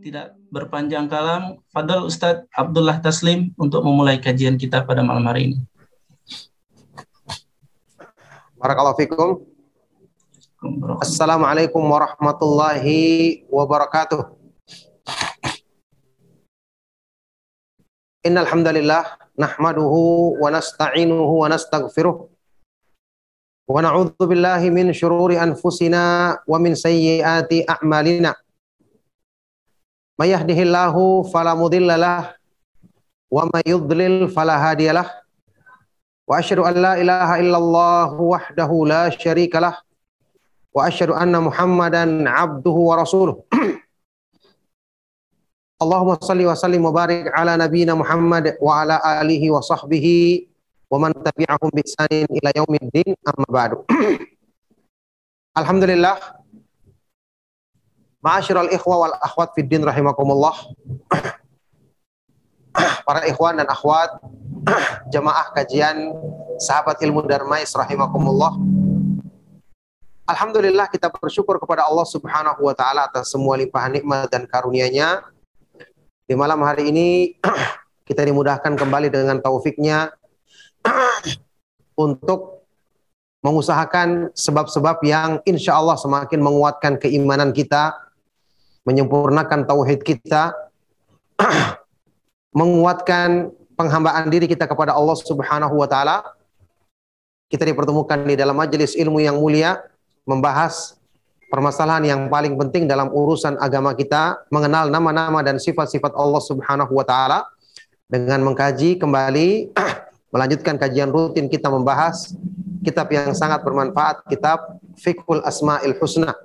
Tidak berpanjang kalam Fadal Ustadz Abdullah Taslim untuk memulai kajian kita pada malam hari ini. Barakallahu fikum. Assalamualaikum warahmatullahi wabarakatuh. Innal hamdalillah nahmaduhu wa nasta'inuhu wa nastaghfiruh wa na'udzu billahi min shururi anfusina wa min sayyiati a'malina. May yahdihillahu fala mudilla lah wa may yudlil fala hadiyalah. واشهد ان لا اله الا الله وحده لا شريك له واشهد ان محمدا عبده ورسوله اللهم صل وسلم وبارك على نبينا محمد وعلى اله وصحبه ومن تبعهم باحسان الى يوم الدين اما بعد الحمد لله معاشر الاخوه والاخوات في الدين رحمكم الله para ikhwan dan akhwat jemaah kajian sahabat ilmu Darmais rahimakumullah. Alhamdulillah kita bersyukur kepada Allah Subhanahu wa taala atas semua limpahan nikmat dan karunia-Nya. Di malam hari ini kita dimudahkan kembali dengan taufiknya untuk mengusahakan sebab-sebab yang insya Allah semakin menguatkan keimanan kita, menyempurnakan tauhid kita, menguatkan penghambaan diri kita kepada Allah Subhanahu wa taala. Kita dipertemukan di dalam majelis ilmu yang mulia membahas permasalahan yang paling penting dalam urusan agama kita, mengenal nama-nama dan sifat-sifat Allah Subhanahu wa taala dengan mengkaji kembali melanjutkan kajian rutin kita membahas kitab yang sangat bermanfaat, kitab Fiqhul Asmaul Husna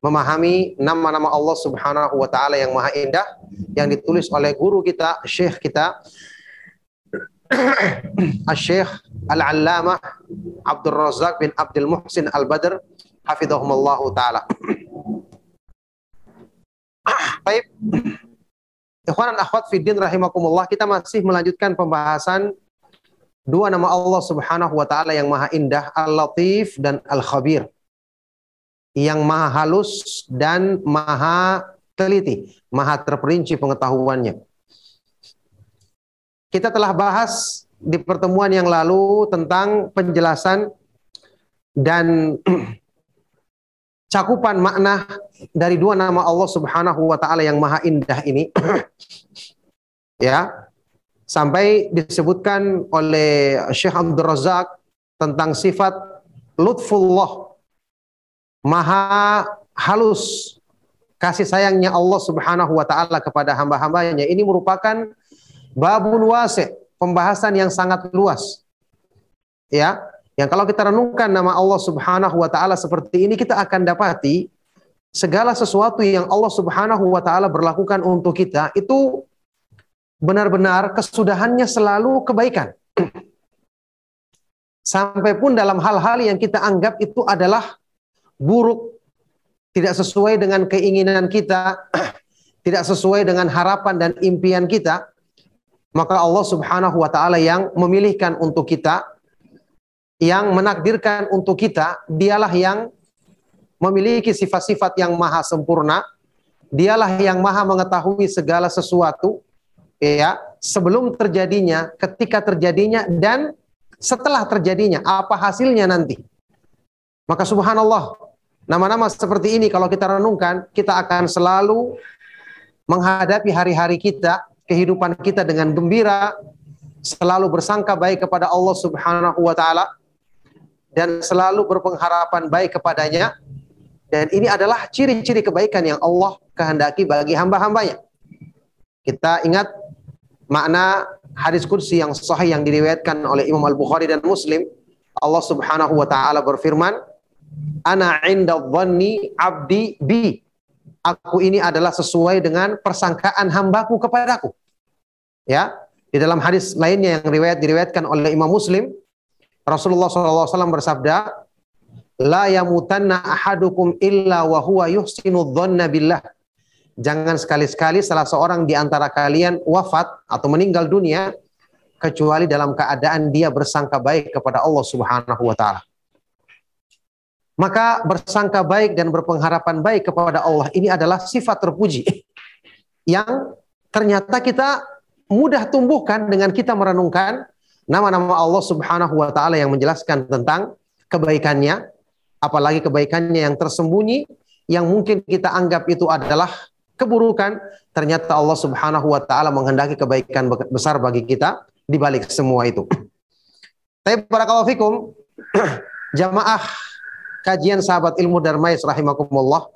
memahami nama-nama Allah Subhanahu wa taala yang maha indah yang ditulis oleh guru kita, syekh kita Al-Syekh Al-Allamah Abdul Razak bin Abdul Muhsin Al-Badr hafizahumullah taala. Baik. Ikhwan dan akhwat fiddin rahimakumullah, kita masih melanjutkan pembahasan dua nama Allah Subhanahu wa taala yang maha indah, Al-Latif dan Al-Khabir. Yang maha halus dan maha teliti, maha terperinci pengetahuannya. Kita telah bahas di pertemuan yang lalu tentang penjelasan dan cakupan makna dari dua nama Allah Subhanahu wa taala yang maha indah ini. ya. Sampai disebutkan oleh Syekh Abdul Razak tentang sifat lutfullah maha halus kasih sayangnya Allah Subhanahu wa taala kepada hamba-hambanya ini merupakan babun wasi, pembahasan yang sangat luas. Ya, yang kalau kita renungkan nama Allah Subhanahu wa taala seperti ini kita akan dapati segala sesuatu yang Allah Subhanahu wa taala berlakukan untuk kita itu benar-benar kesudahannya selalu kebaikan. Sampai pun dalam hal-hal yang kita anggap itu adalah buruk, tidak sesuai dengan keinginan kita, tidak sesuai dengan harapan dan impian kita, maka Allah Subhanahu wa taala yang memilihkan untuk kita yang menakdirkan untuk kita dialah yang memiliki sifat-sifat yang maha sempurna dialah yang maha mengetahui segala sesuatu ya sebelum terjadinya ketika terjadinya dan setelah terjadinya apa hasilnya nanti. Maka subhanallah nama-nama seperti ini kalau kita renungkan kita akan selalu menghadapi hari-hari kita kehidupan kita dengan gembira, selalu bersangka baik kepada Allah Subhanahu wa taala dan selalu berpengharapan baik kepadanya. Dan ini adalah ciri-ciri kebaikan yang Allah kehendaki bagi hamba-hambanya. Kita ingat makna hadis kursi yang sahih yang diriwayatkan oleh Imam Al-Bukhari dan Muslim. Allah Subhanahu wa taala berfirman, "Ana 'inda dhanni 'abdi bi." Aku ini adalah sesuai dengan persangkaan hambaku kepadaku. Ya, di dalam hadis lainnya yang riwayat diriwayatkan oleh Imam Muslim, Rasulullah SAW bersabda, la yamutanna ahadukum illa wa huwa yuhsinu dhanna billah. Jangan sekali-sekali salah seorang di antara kalian wafat atau meninggal dunia kecuali dalam keadaan dia bersangka baik kepada Allah Subhanahu wa taala. Maka bersangka baik dan berpengharapan baik kepada Allah ini adalah sifat terpuji yang ternyata kita mudah tumbuhkan dengan kita merenungkan nama-nama Allah Subhanahu wa taala yang menjelaskan tentang kebaikannya, apalagi kebaikannya yang tersembunyi yang mungkin kita anggap itu adalah keburukan, ternyata Allah Subhanahu wa taala menghendaki kebaikan besar bagi kita di balik semua itu. Tapi barakallahu fikum jamaah kajian sahabat ilmu Darmais rahimakumullah.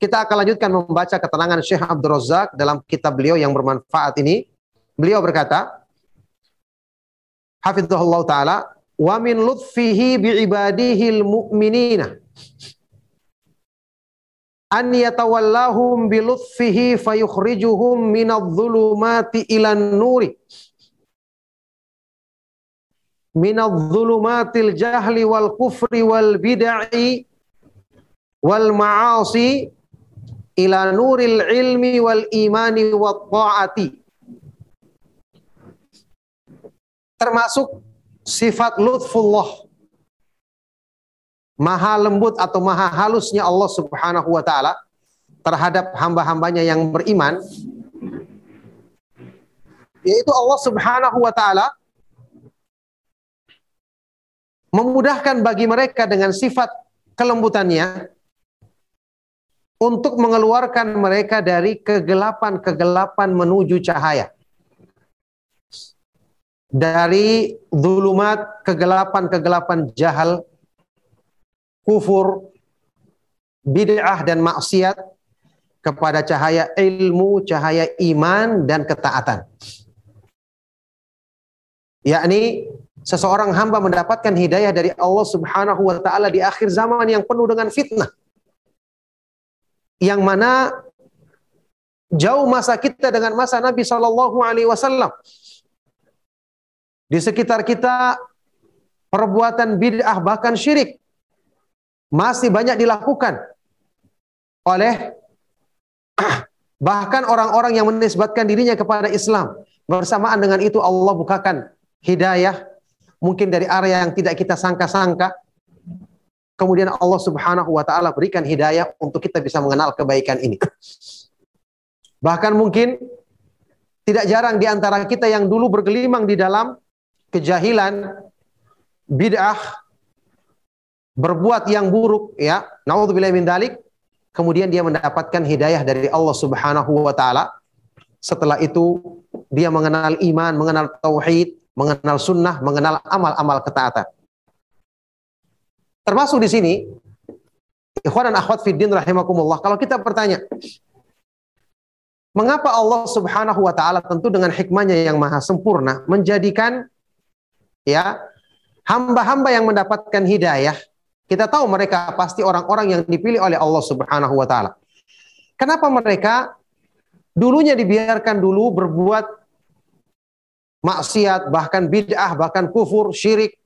Kita akan lanjutkan membaca keterangan Syekh Abdul Razak dalam kitab beliau yang bermanfaat ini. Beliau berkata, Hafizahullah taala, wa min lutfihi bi ibadihi mu'minina an yatawallahum bi lutfihi fayukhrijuhum minadh-dhulumati ilan nuri minadh-dhulumatil jahli wal kufri wal bid'i wal ma'asi ila nuril ilmi wal imani wat ta'ati. Termasuk sifat lutfullah. Maha lembut atau maha halusnya Allah Subhanahu wa taala terhadap hamba-hambanya yang beriman. Yaitu Allah Subhanahu wa taala memudahkan bagi mereka dengan sifat kelembutannya untuk mengeluarkan mereka dari kegelapan-kegelapan menuju cahaya. Dari zulumat, kegelapan-kegelapan jahal, kufur, bid'ah dan maksiat kepada cahaya ilmu, cahaya iman dan ketaatan. Yakni seseorang hamba mendapatkan hidayah dari Allah Subhanahu wa taala di akhir zaman yang penuh dengan fitnah. Yang mana jauh masa kita dengan masa Nabi Shallallahu alaihi wasallam. Di sekitar kita perbuatan bid'ah bahkan syirik masih banyak dilakukan oleh bahkan orang-orang yang menisbatkan dirinya kepada Islam. Bersamaan dengan itu Allah bukakan hidayah mungkin dari area yang tidak kita sangka-sangka. Kemudian Allah Subhanahu wa taala berikan hidayah untuk kita bisa mengenal kebaikan ini. Bahkan mungkin tidak jarang di antara kita yang dulu bergelimang di dalam kejahilan, bid'ah, berbuat yang buruk ya naudzubillah min dalik kemudian dia mendapatkan hidayah dari Allah Subhanahu wa taala setelah itu dia mengenal iman mengenal tauhid mengenal sunnah mengenal amal-amal ketaatan termasuk di sini ikhwan dan akhwat fiddin rahimakumullah kalau kita bertanya mengapa Allah Subhanahu wa taala tentu dengan hikmahnya yang maha sempurna menjadikan ya hamba-hamba yang mendapatkan hidayah kita tahu mereka pasti orang-orang yang dipilih oleh Allah Subhanahu wa taala. Kenapa mereka dulunya dibiarkan dulu berbuat maksiat, bahkan bid'ah, bahkan kufur, syirik.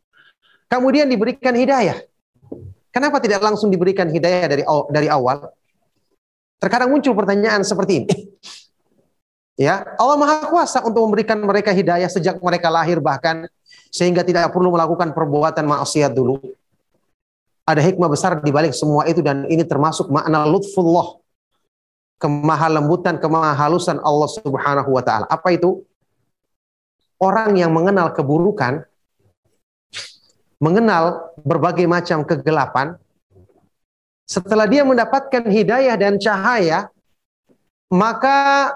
Kemudian diberikan hidayah. Kenapa tidak langsung diberikan hidayah dari dari awal? Terkadang muncul pertanyaan seperti ini. Ya, Allah Maha Kuasa untuk memberikan mereka hidayah sejak mereka lahir bahkan sehingga tidak perlu melakukan perbuatan maksiat dulu. Ada hikmah besar di balik semua itu dan ini termasuk makna lutfullah. Kemahalembutan, kemahalusan Allah Subhanahu wa taala. Apa itu? Orang yang mengenal keburukan, mengenal berbagai macam kegelapan, setelah dia mendapatkan hidayah dan cahaya, maka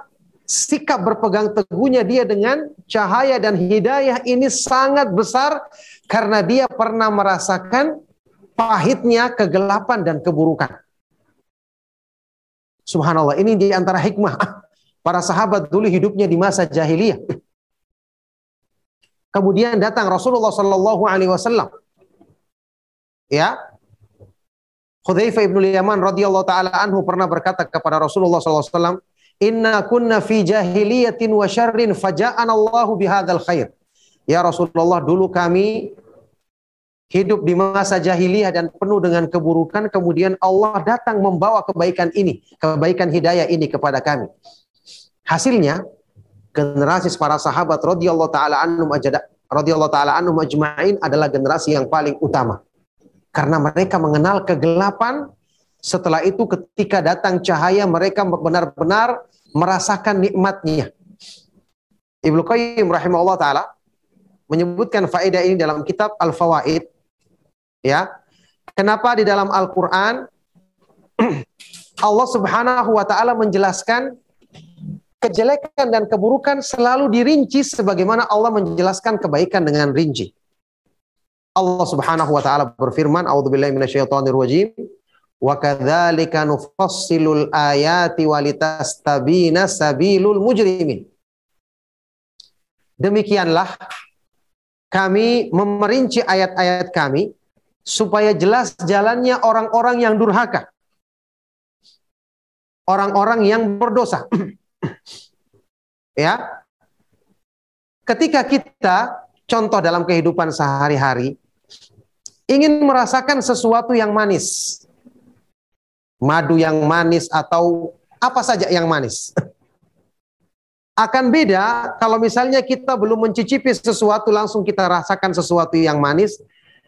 sikap berpegang teguhnya dia dengan cahaya dan hidayah ini sangat besar karena dia pernah merasakan pahitnya kegelapan dan keburukan. Subhanallah, ini di antara hikmah para sahabat dulu hidupnya di masa jahiliyah. Kemudian datang Rasulullah Sallallahu Alaihi Wasallam. Ya, Hudzaifah ibn Yaman radhiyallahu taala anhu pernah berkata kepada Rasulullah sallallahu alaihi wasallam, "Inna kunna fi jahiliyatin wa syarrin faja'ana Allahu bihadzal khair." Ya Rasulullah, dulu kami hidup di masa jahiliyah dan penuh dengan keburukan, kemudian Allah datang membawa kebaikan ini, kebaikan hidayah ini kepada kami. Hasilnya, generasi para sahabat radhiyallahu taala anhum radhiyallahu taala anhum ajma'in adalah generasi yang paling utama. Karena mereka mengenal kegelapan, setelah itu ketika datang cahaya mereka benar-benar merasakan nikmatnya. Ibnu Qayyim rahimahullah taala menyebutkan faedah ini dalam kitab Al-Fawaid Ya. Kenapa di dalam Al-Qur'an Allah Subhanahu wa taala menjelaskan kejelekan dan keburukan selalu dirinci sebagaimana Allah menjelaskan kebaikan dengan rinci. Allah Subhanahu wa taala berfirman, "A'udzubillahi minasyaitonir rajim." Wa kadzalika nufassilul ayati walitastabina sabilul mujrimin. Demikianlah kami memerinci ayat-ayat kami supaya jelas jalannya orang-orang yang durhaka. Orang-orang yang berdosa. ya. Ketika kita contoh dalam kehidupan sehari-hari ingin merasakan sesuatu yang manis. Madu yang manis atau apa saja yang manis. Akan beda kalau misalnya kita belum mencicipi sesuatu langsung kita rasakan sesuatu yang manis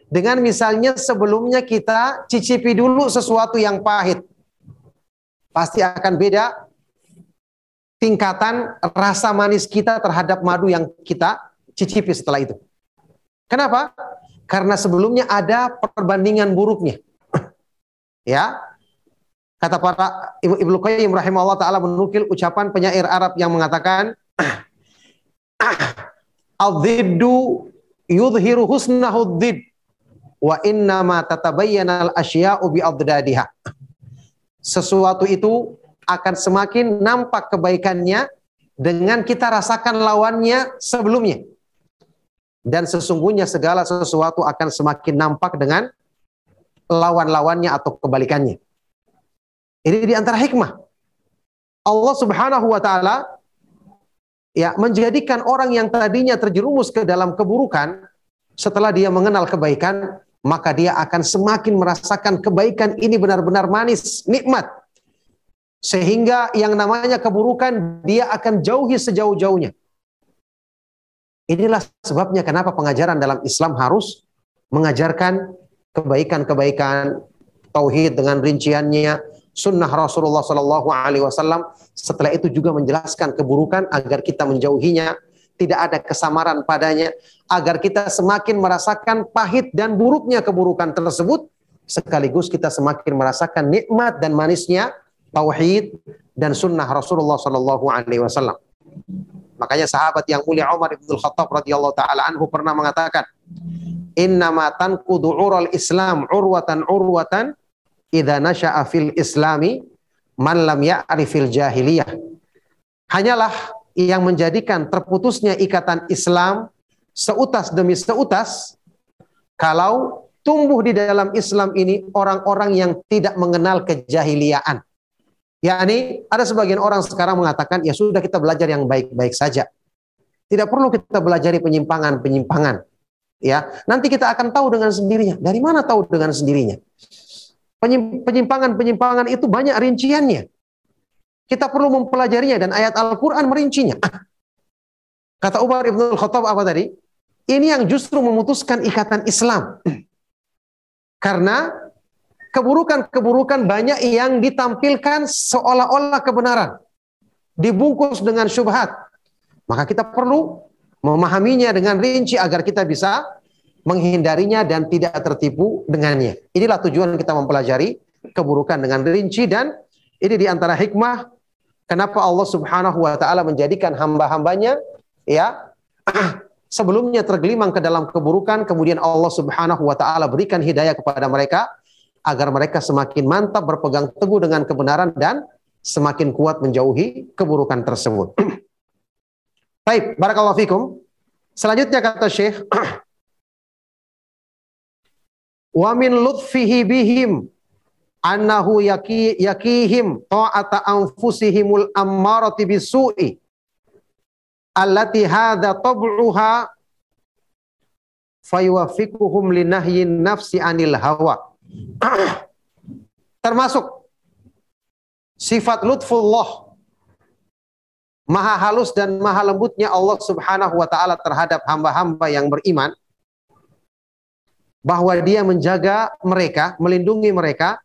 dengan misalnya sebelumnya kita cicipi dulu sesuatu yang pahit. Pasti akan beda tingkatan rasa manis kita terhadap madu yang kita cicipi setelah itu. Kenapa? Karena sebelumnya ada perbandingan buruknya. ya. Kata para Ibu Ibnu Qayyim rahimahullah taala menukil ucapan penyair Arab yang mengatakan Al-dhiddu yudhiru husnahu dhid wa inna tatabayyana al-asya'u bi. Sesuatu itu akan semakin nampak kebaikannya dengan kita rasakan lawannya sebelumnya. Dan sesungguhnya segala sesuatu akan semakin nampak dengan lawan-lawannya atau kebalikannya. Ini di antara hikmah. Allah Subhanahu wa taala ya menjadikan orang yang tadinya terjerumus ke dalam keburukan setelah dia mengenal kebaikan maka dia akan semakin merasakan kebaikan ini benar-benar manis, nikmat. Sehingga yang namanya keburukan dia akan jauhi sejauh-jauhnya. Inilah sebabnya kenapa pengajaran dalam Islam harus mengajarkan kebaikan-kebaikan tauhid dengan rinciannya, sunnah Rasulullah Shallallahu Alaihi Wasallam. Setelah itu juga menjelaskan keburukan agar kita menjauhinya, tidak ada kesamaran padanya agar kita semakin merasakan pahit dan buruknya keburukan tersebut sekaligus kita semakin merasakan nikmat dan manisnya tauhid dan sunnah Rasulullah Shallallahu Alaihi Wasallam. Makanya sahabat yang mulia Umar bin Khattab radhiyallahu taala anhu pernah mengatakan, "Innama tanqudu ural Islam urwatan urwatan idza nasha'a fil Islami man lam ya'rifil jahiliyah." Hanyalah yang menjadikan terputusnya ikatan Islam seutas demi seutas kalau tumbuh di dalam Islam ini orang-orang yang tidak mengenal kejahiliaan. Yakni ada sebagian orang sekarang mengatakan ya sudah kita belajar yang baik-baik saja. Tidak perlu kita belajar penyimpangan-penyimpangan. Ya, nanti kita akan tahu dengan sendirinya. Dari mana tahu dengan sendirinya? Penyimpangan-penyimpangan itu banyak rinciannya. Kita perlu mempelajarinya dan ayat Al-Quran merincinya. Kata Umar Ibn Khattab apa tadi? Ini yang justru memutuskan ikatan Islam. Karena keburukan-keburukan banyak yang ditampilkan seolah-olah kebenaran. Dibungkus dengan syubhat. Maka kita perlu memahaminya dengan rinci agar kita bisa menghindarinya dan tidak tertipu dengannya. Inilah tujuan kita mempelajari keburukan dengan rinci dan ini di antara hikmah Kenapa Allah Subhanahu wa taala menjadikan hamba-hambanya ya sebelumnya tergelimang ke dalam keburukan kemudian Allah Subhanahu wa taala berikan hidayah kepada mereka agar mereka semakin mantap berpegang teguh dengan kebenaran dan semakin kuat menjauhi keburukan tersebut. Baik, barakallahu fikum. Selanjutnya kata Syekh Wa min lutfihi bihim annahu yaki, yakihim ta'ata anfusihimul ammarati bisu'i allati hadha tab'uha fayuwafiquhum linahyin nafsi anil hawa. Termasuk sifat lutfullah maha halus dan maha lembutnya Allah Subhanahu wa taala terhadap hamba-hamba yang beriman bahwa dia menjaga mereka, melindungi mereka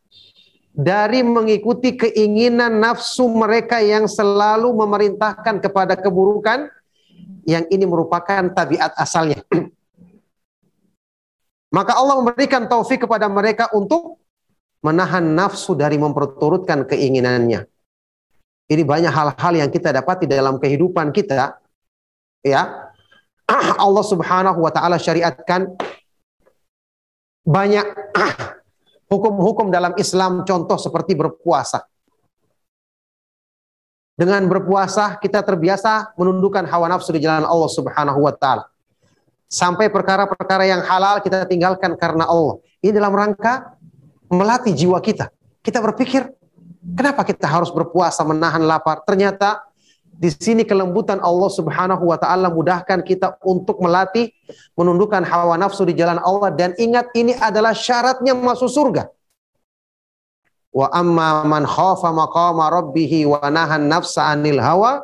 dari mengikuti keinginan nafsu mereka yang selalu memerintahkan kepada keburukan yang ini merupakan tabiat asalnya. Maka Allah memberikan taufik kepada mereka untuk menahan nafsu dari memperturutkan keinginannya. Ini banyak hal-hal yang kita dapati dalam kehidupan kita. Ya. Allah Subhanahu wa taala syariatkan banyak hukum-hukum dalam Islam contoh seperti berpuasa. Dengan berpuasa kita terbiasa menundukkan hawa nafsu di jalan Allah Subhanahu wa taala. Sampai perkara-perkara yang halal kita tinggalkan karena Allah. Ini dalam rangka melatih jiwa kita. Kita berpikir, kenapa kita harus berpuasa menahan lapar? Ternyata di sini kelembutan Allah Subhanahu wa taala mudahkan kita untuk melatih menundukkan hawa nafsu di jalan Allah dan ingat ini adalah syaratnya masuk surga. Wa amma man khafa maqama rabbih wa nahan nafsa anil hawa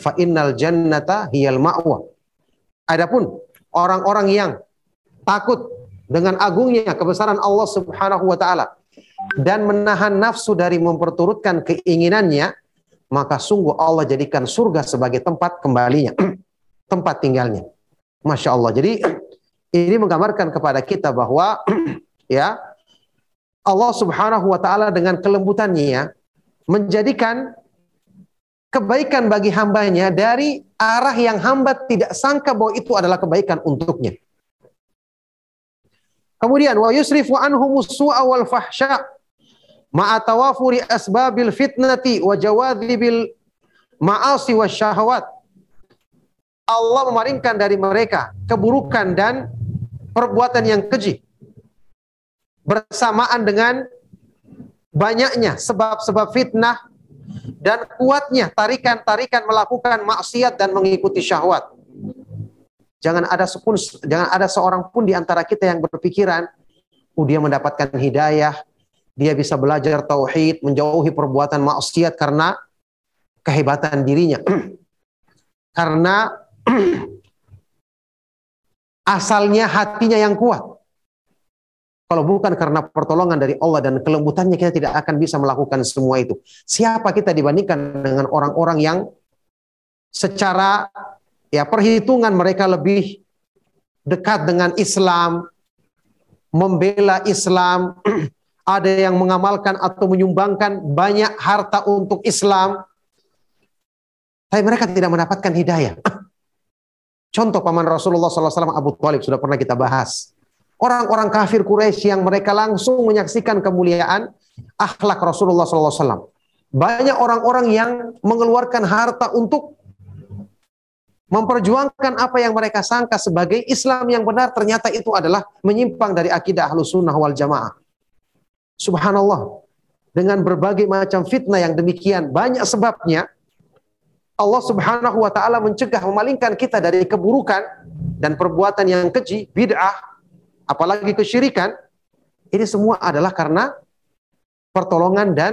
fa innal jannata hiyal ma'wa. Adapun orang-orang yang takut dengan agungnya kebesaran Allah Subhanahu wa taala dan menahan nafsu dari memperturutkan keinginannya, maka sungguh Allah jadikan surga sebagai tempat kembalinya, tempat tinggalnya. Masya Allah. Jadi ini menggambarkan kepada kita bahwa ya Allah Subhanahu wa taala dengan kelembutannya menjadikan kebaikan bagi hambanya dari arah yang hamba tidak sangka bahwa itu adalah kebaikan untuknya. Kemudian wa yusrifu anhum su'a wal fahsya ma'a tawafuri asbabil fitnati wa jawadhibil ma'asi wa syahwat. Allah memalingkan dari mereka keburukan dan perbuatan yang keji bersamaan dengan banyaknya sebab-sebab fitnah dan kuatnya tarikan-tarikan melakukan maksiat dan mengikuti syahwat. Jangan ada sepun, jangan ada seorang pun di antara kita yang berpikiran, oh dia mendapatkan hidayah, dia bisa belajar tauhid, menjauhi perbuatan maksiat karena kehebatan dirinya. karena asalnya hatinya yang kuat. Kalau bukan karena pertolongan dari Allah dan kelembutannya kita tidak akan bisa melakukan semua itu. Siapa kita dibandingkan dengan orang-orang yang secara ya perhitungan mereka lebih dekat dengan Islam, membela Islam, ada yang mengamalkan atau menyumbangkan banyak harta untuk Islam. Tapi mereka tidak mendapatkan hidayah. Contoh paman Rasulullah SAW Abu Talib sudah pernah kita bahas orang-orang kafir Quraisy yang mereka langsung menyaksikan kemuliaan akhlak Rasulullah SAW. Banyak orang-orang yang mengeluarkan harta untuk memperjuangkan apa yang mereka sangka sebagai Islam yang benar ternyata itu adalah menyimpang dari akidah ahlu sunnah wal jamaah. Subhanallah. Dengan berbagai macam fitnah yang demikian banyak sebabnya Allah Subhanahu wa taala mencegah memalingkan kita dari keburukan dan perbuatan yang keji, bid'ah, apalagi kesyirikan, ini semua adalah karena pertolongan dan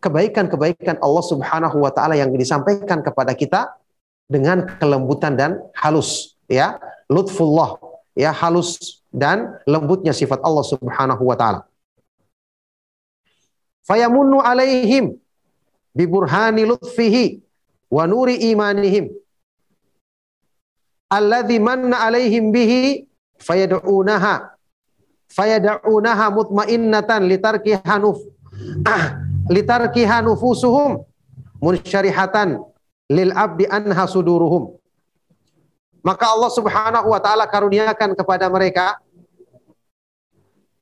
kebaikan-kebaikan Allah Subhanahu wa taala yang disampaikan kepada kita dengan kelembutan dan halus ya. Lutfullah ya halus dan lembutnya sifat Allah Subhanahu wa taala. Fayamunnu alaihim bi burhani lutfihi wa nuri imanihim. Alladhi manna alaihim bihi fayad'unaha. Fayad'unaha mutmainnatan litarkiha nuf litarkiha nufusuhum munsyarihatan lil abdi anha suduruhum. Maka Allah Subhanahu wa taala karuniakan kepada mereka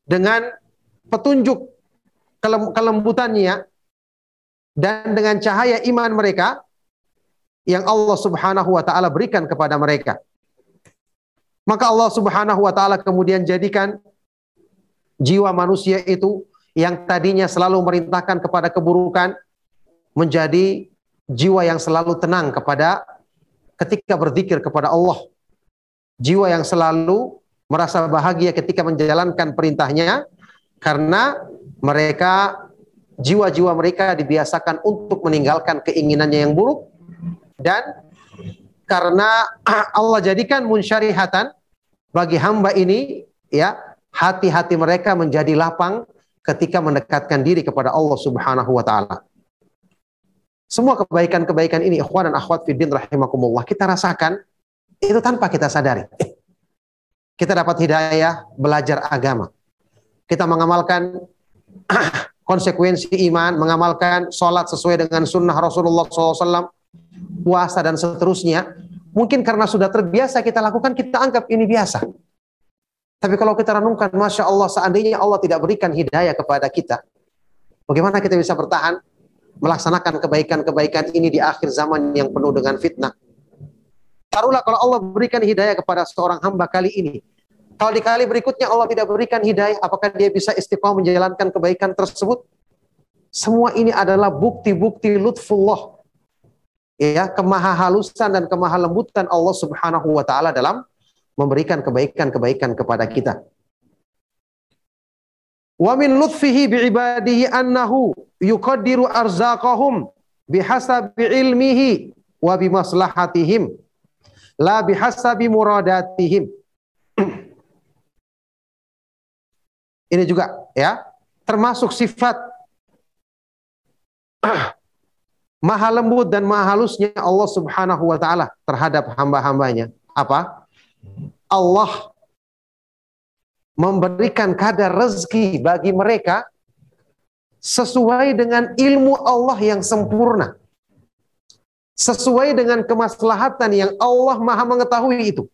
dengan petunjuk kelembutannya dan dengan cahaya iman mereka yang Allah Subhanahu wa taala berikan kepada mereka. Maka Allah Subhanahu wa taala kemudian jadikan jiwa manusia itu yang tadinya selalu merintahkan kepada keburukan menjadi jiwa yang selalu tenang kepada ketika berzikir kepada Allah. Jiwa yang selalu merasa bahagia ketika menjalankan perintahnya karena mereka jiwa-jiwa mereka dibiasakan untuk meninggalkan keinginannya yang buruk dan karena Allah jadikan munsyarihatan bagi hamba ini ya hati-hati mereka menjadi lapang ketika mendekatkan diri kepada Allah Subhanahu wa taala. Semua kebaikan-kebaikan ini ikhwan dan akhwat fiddin rahimakumullah kita rasakan itu tanpa kita sadari. Kita dapat hidayah belajar agama. Kita mengamalkan konsekuensi iman, mengamalkan sholat sesuai dengan sunnah Rasulullah SAW, puasa dan seterusnya, mungkin karena sudah terbiasa kita lakukan, kita anggap ini biasa. Tapi kalau kita renungkan, Masya Allah, seandainya Allah tidak berikan hidayah kepada kita, bagaimana kita bisa bertahan melaksanakan kebaikan-kebaikan ini di akhir zaman yang penuh dengan fitnah? Taruhlah kalau Allah berikan hidayah kepada seorang hamba kali ini, kalau di kali berikutnya Allah tidak berikan hidayah, apakah dia bisa istiqomah menjalankan kebaikan tersebut? Semua ini adalah bukti-bukti lutfullah. Ya, kemahahalusan dan kemahalembutan Allah Subhanahu wa taala dalam memberikan kebaikan-kebaikan kepada kita. Wa min lutfihi bi'ibadihi annahu yuqaddiru arzaqahum bihasabi ilmihi wa bimaslahatihim la bihasabi muradatihim. Ini juga ya, termasuk sifat maha lembut dan maha halusnya Allah Subhanahu wa taala terhadap hamba-hambanya. Apa? Allah memberikan kadar rezeki bagi mereka sesuai dengan ilmu Allah yang sempurna. Sesuai dengan kemaslahatan yang Allah Maha mengetahui itu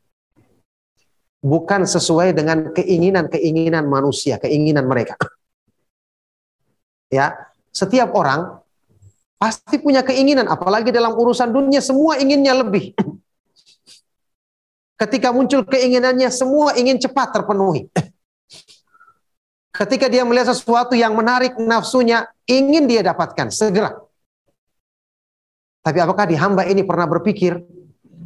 bukan sesuai dengan keinginan-keinginan manusia, keinginan mereka. Ya, setiap orang pasti punya keinginan, apalagi dalam urusan dunia semua inginnya lebih. Ketika muncul keinginannya, semua ingin cepat terpenuhi. Ketika dia melihat sesuatu yang menarik nafsunya, ingin dia dapatkan segera. Tapi apakah di hamba ini pernah berpikir,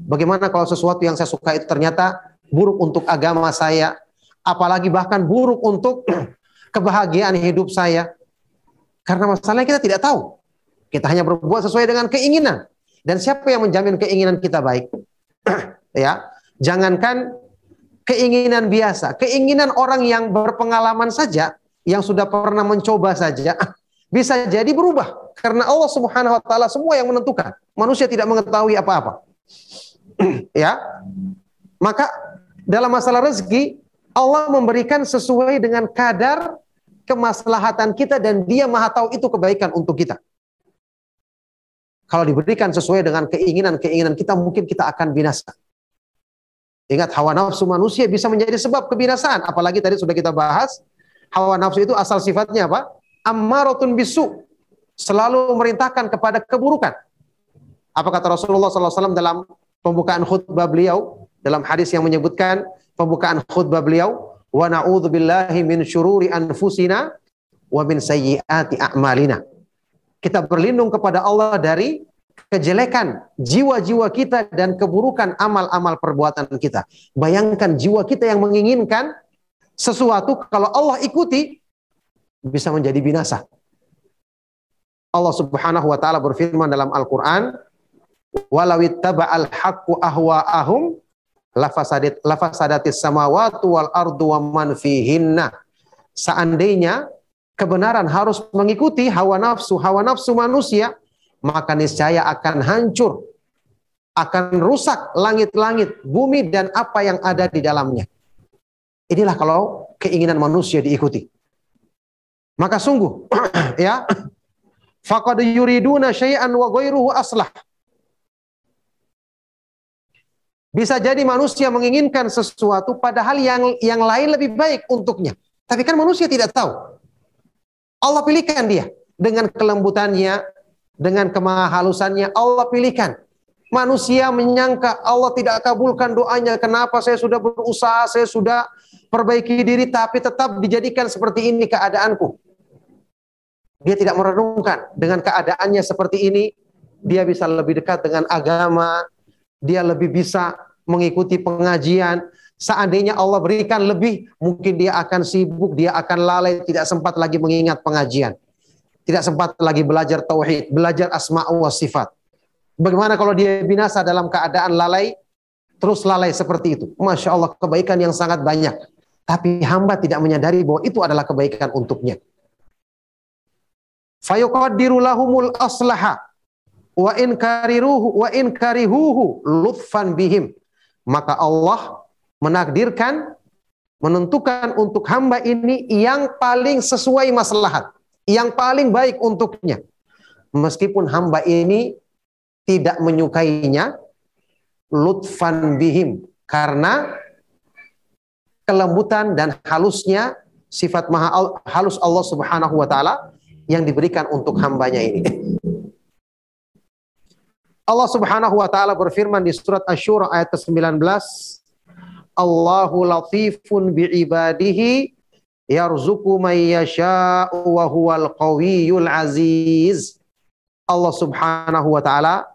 bagaimana kalau sesuatu yang saya suka itu ternyata buruk untuk agama saya, apalagi bahkan buruk untuk kebahagiaan hidup saya. Karena masalahnya kita tidak tahu. Kita hanya berbuat sesuai dengan keinginan. Dan siapa yang menjamin keinginan kita baik? ya, jangankan keinginan biasa, keinginan orang yang berpengalaman saja, yang sudah pernah mencoba saja, bisa jadi berubah karena Allah Subhanahu wa taala semua yang menentukan. Manusia tidak mengetahui apa-apa. ya. Maka dalam masalah rezeki, Allah memberikan sesuai dengan kadar kemaslahatan kita dan dia maha tahu itu kebaikan untuk kita. Kalau diberikan sesuai dengan keinginan-keinginan kita, mungkin kita akan binasa. Ingat, hawa nafsu manusia bisa menjadi sebab kebinasaan. Apalagi tadi sudah kita bahas, hawa nafsu itu asal sifatnya apa? Ammaratun bisu. Selalu merintahkan kepada keburukan. Apa kata Rasulullah SAW dalam pembukaan khutbah beliau? dalam hadis yang menyebutkan pembukaan khutbah beliau wa na'udzubillahi min syururi anfusina wa min sayyiati a'malina. Kita berlindung kepada Allah dari kejelekan jiwa-jiwa kita dan keburukan amal-amal perbuatan kita. Bayangkan jiwa kita yang menginginkan sesuatu kalau Allah ikuti bisa menjadi binasa. Allah Subhanahu wa taala berfirman dalam Al-Qur'an, "Walau ittaba'al haqqu ahwa'ahum lafasadat lafasadatis samawati wal ardu wa man fihinna. Seandainya kebenaran harus mengikuti hawa nafsu, hawa nafsu manusia, maka niscaya akan hancur, akan rusak langit-langit, bumi dan apa yang ada di dalamnya. Inilah kalau keinginan manusia diikuti. Maka sungguh ya faqad yuriduna syai'an wa ghairuhu aslah. Bisa jadi manusia menginginkan sesuatu padahal yang yang lain lebih baik untuknya. Tapi kan manusia tidak tahu. Allah pilihkan dia dengan kelembutannya, dengan kemahalusannya Allah pilihkan. Manusia menyangka Allah tidak kabulkan doanya. Kenapa saya sudah berusaha, saya sudah perbaiki diri tapi tetap dijadikan seperti ini keadaanku. Dia tidak merenungkan dengan keadaannya seperti ini, dia bisa lebih dekat dengan agama, dia lebih bisa mengikuti pengajian, Seandainya Allah berikan lebih, mungkin dia akan sibuk, dia akan lalai, tidak sempat lagi mengingat pengajian. Tidak sempat lagi belajar tauhid, belajar asma wa sifat. Bagaimana kalau dia binasa dalam keadaan lalai, terus lalai seperti itu? Masya Allah, kebaikan yang sangat banyak. Tapi hamba tidak menyadari bahwa itu adalah kebaikan untuknya. Fayuqaddiru lahumul aslaha wa in kariruhu wa in lutfan bihim. Maka Allah menakdirkan, menentukan untuk hamba ini yang paling sesuai maslahat, yang paling baik untuknya. Meskipun hamba ini tidak menyukainya, lutfan bihim, karena kelembutan dan halusnya sifat maha halus Allah Subhanahu wa taala yang diberikan untuk hambanya ini. Allah Subhanahu wa taala berfirman di surat Asy-Syura ayat ke-19, Allahu latifun bi'ibadihi yarzuqu may yasha'u wa huwal qawiyyul aziz. Allah Subhanahu wa taala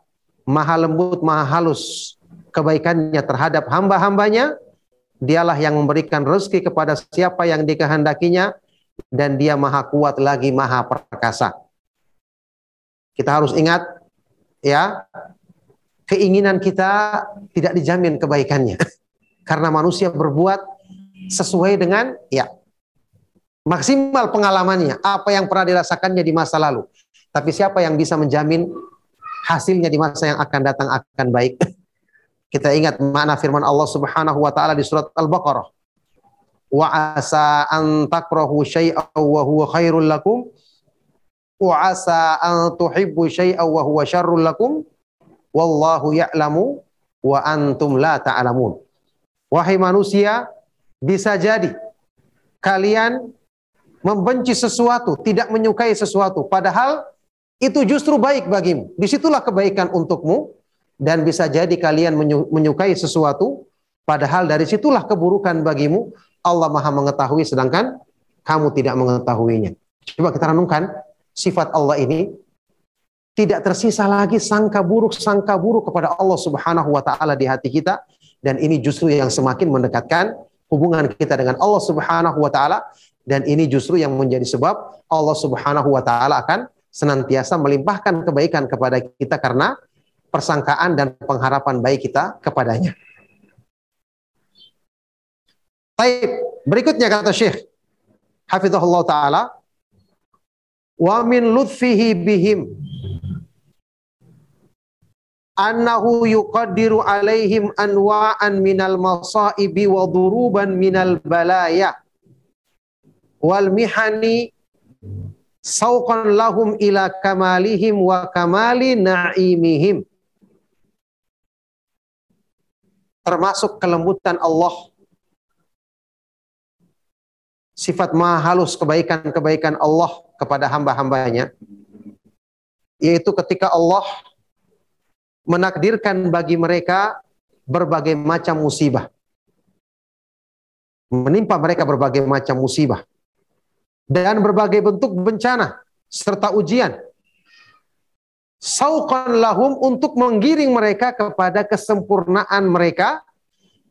maha lembut, maha halus kebaikannya terhadap hamba-hambanya. Dialah yang memberikan rezeki kepada siapa yang dikehendakinya dan dia maha kuat lagi maha perkasa. Kita harus ingat ya, keinginan kita tidak dijamin kebaikannya. Karena manusia berbuat sesuai dengan ya maksimal pengalamannya, apa yang pernah dirasakannya di masa lalu. Tapi siapa yang bisa menjamin hasilnya di masa yang akan datang akan baik? Kita ingat makna firman Allah Subhanahu wa taala di surat Al-Baqarah. Wa asa an takrahu syai'an wa huwa khairul lakum wa asa an tuhibbu syai'an wa huwa syarrul lakum wallahu ya'lamu wa antum la ta'lamun. Wahai manusia, bisa jadi kalian membenci sesuatu, tidak menyukai sesuatu, padahal itu justru baik bagimu. Di situlah kebaikan untukmu, dan bisa jadi kalian menyukai sesuatu, padahal dari situlah keburukan bagimu. Allah Maha Mengetahui, sedangkan kamu tidak mengetahuinya. Coba kita renungkan sifat Allah ini tidak tersisa lagi sangka buruk sangka buruk kepada Allah Subhanahu wa taala di hati kita dan ini justru yang semakin mendekatkan hubungan kita dengan Allah Subhanahu wa taala. Dan ini justru yang menjadi sebab Allah Subhanahu wa taala akan senantiasa melimpahkan kebaikan kepada kita karena persangkaan dan pengharapan baik kita kepadanya. Baik, berikutnya kata Syekh Hafizahullah taala wa min lutfihi bihim annahu yuqaddiru alaihim anwa'an minal masaibi wa duruban minal balaya. Wal mihani sauqan lahum ila kamalihim wa kamali na'imihim. Termasuk kelembutan Allah. Sifat maha halus kebaikan-kebaikan Allah kepada hamba-hambanya. Yaitu ketika Allah menakdirkan bagi mereka berbagai macam musibah. Menimpa mereka berbagai macam musibah. Dan berbagai bentuk bencana serta ujian. Sauqan lahum untuk menggiring mereka kepada kesempurnaan mereka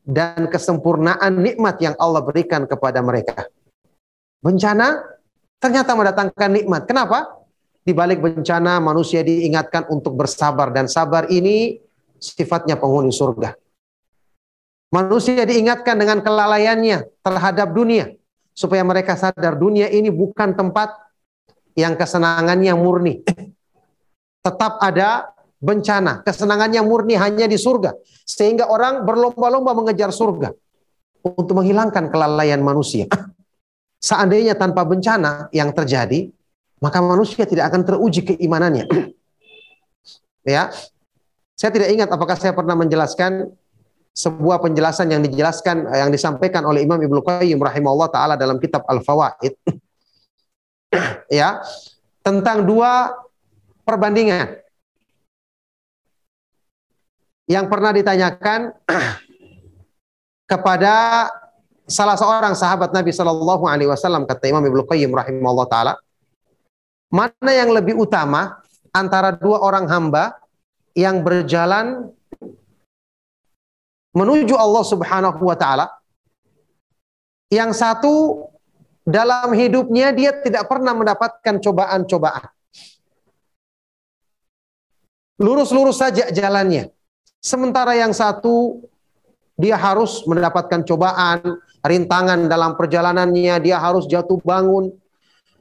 dan kesempurnaan nikmat yang Allah berikan kepada mereka. Bencana ternyata mendatangkan nikmat. Kenapa? Di balik bencana manusia diingatkan untuk bersabar dan sabar ini sifatnya penghuni surga. Manusia diingatkan dengan kelalaiannya terhadap dunia supaya mereka sadar dunia ini bukan tempat yang kesenangannya murni. Tetap ada bencana, kesenangannya murni hanya di surga. Sehingga orang berlomba-lomba mengejar surga untuk menghilangkan kelalaian manusia. Seandainya tanpa bencana yang terjadi, maka manusia tidak akan teruji keimanannya. ya. Saya tidak ingat apakah saya pernah menjelaskan sebuah penjelasan yang dijelaskan yang disampaikan oleh Imam Ibnu Qayyim rahimahullah taala dalam kitab Al-Fawaid. ya, tentang dua perbandingan. Yang pernah ditanyakan kepada salah seorang sahabat Nabi Shallallahu alaihi wasallam kata Imam Ibnu Qayyim rahimahullah taala Mana yang lebih utama antara dua orang hamba yang berjalan menuju Allah Subhanahu wa taala Yang satu dalam hidupnya dia tidak pernah mendapatkan cobaan-cobaan. Lurus-lurus saja jalannya. Sementara yang satu dia harus mendapatkan cobaan, rintangan dalam perjalanannya, dia harus jatuh bangun,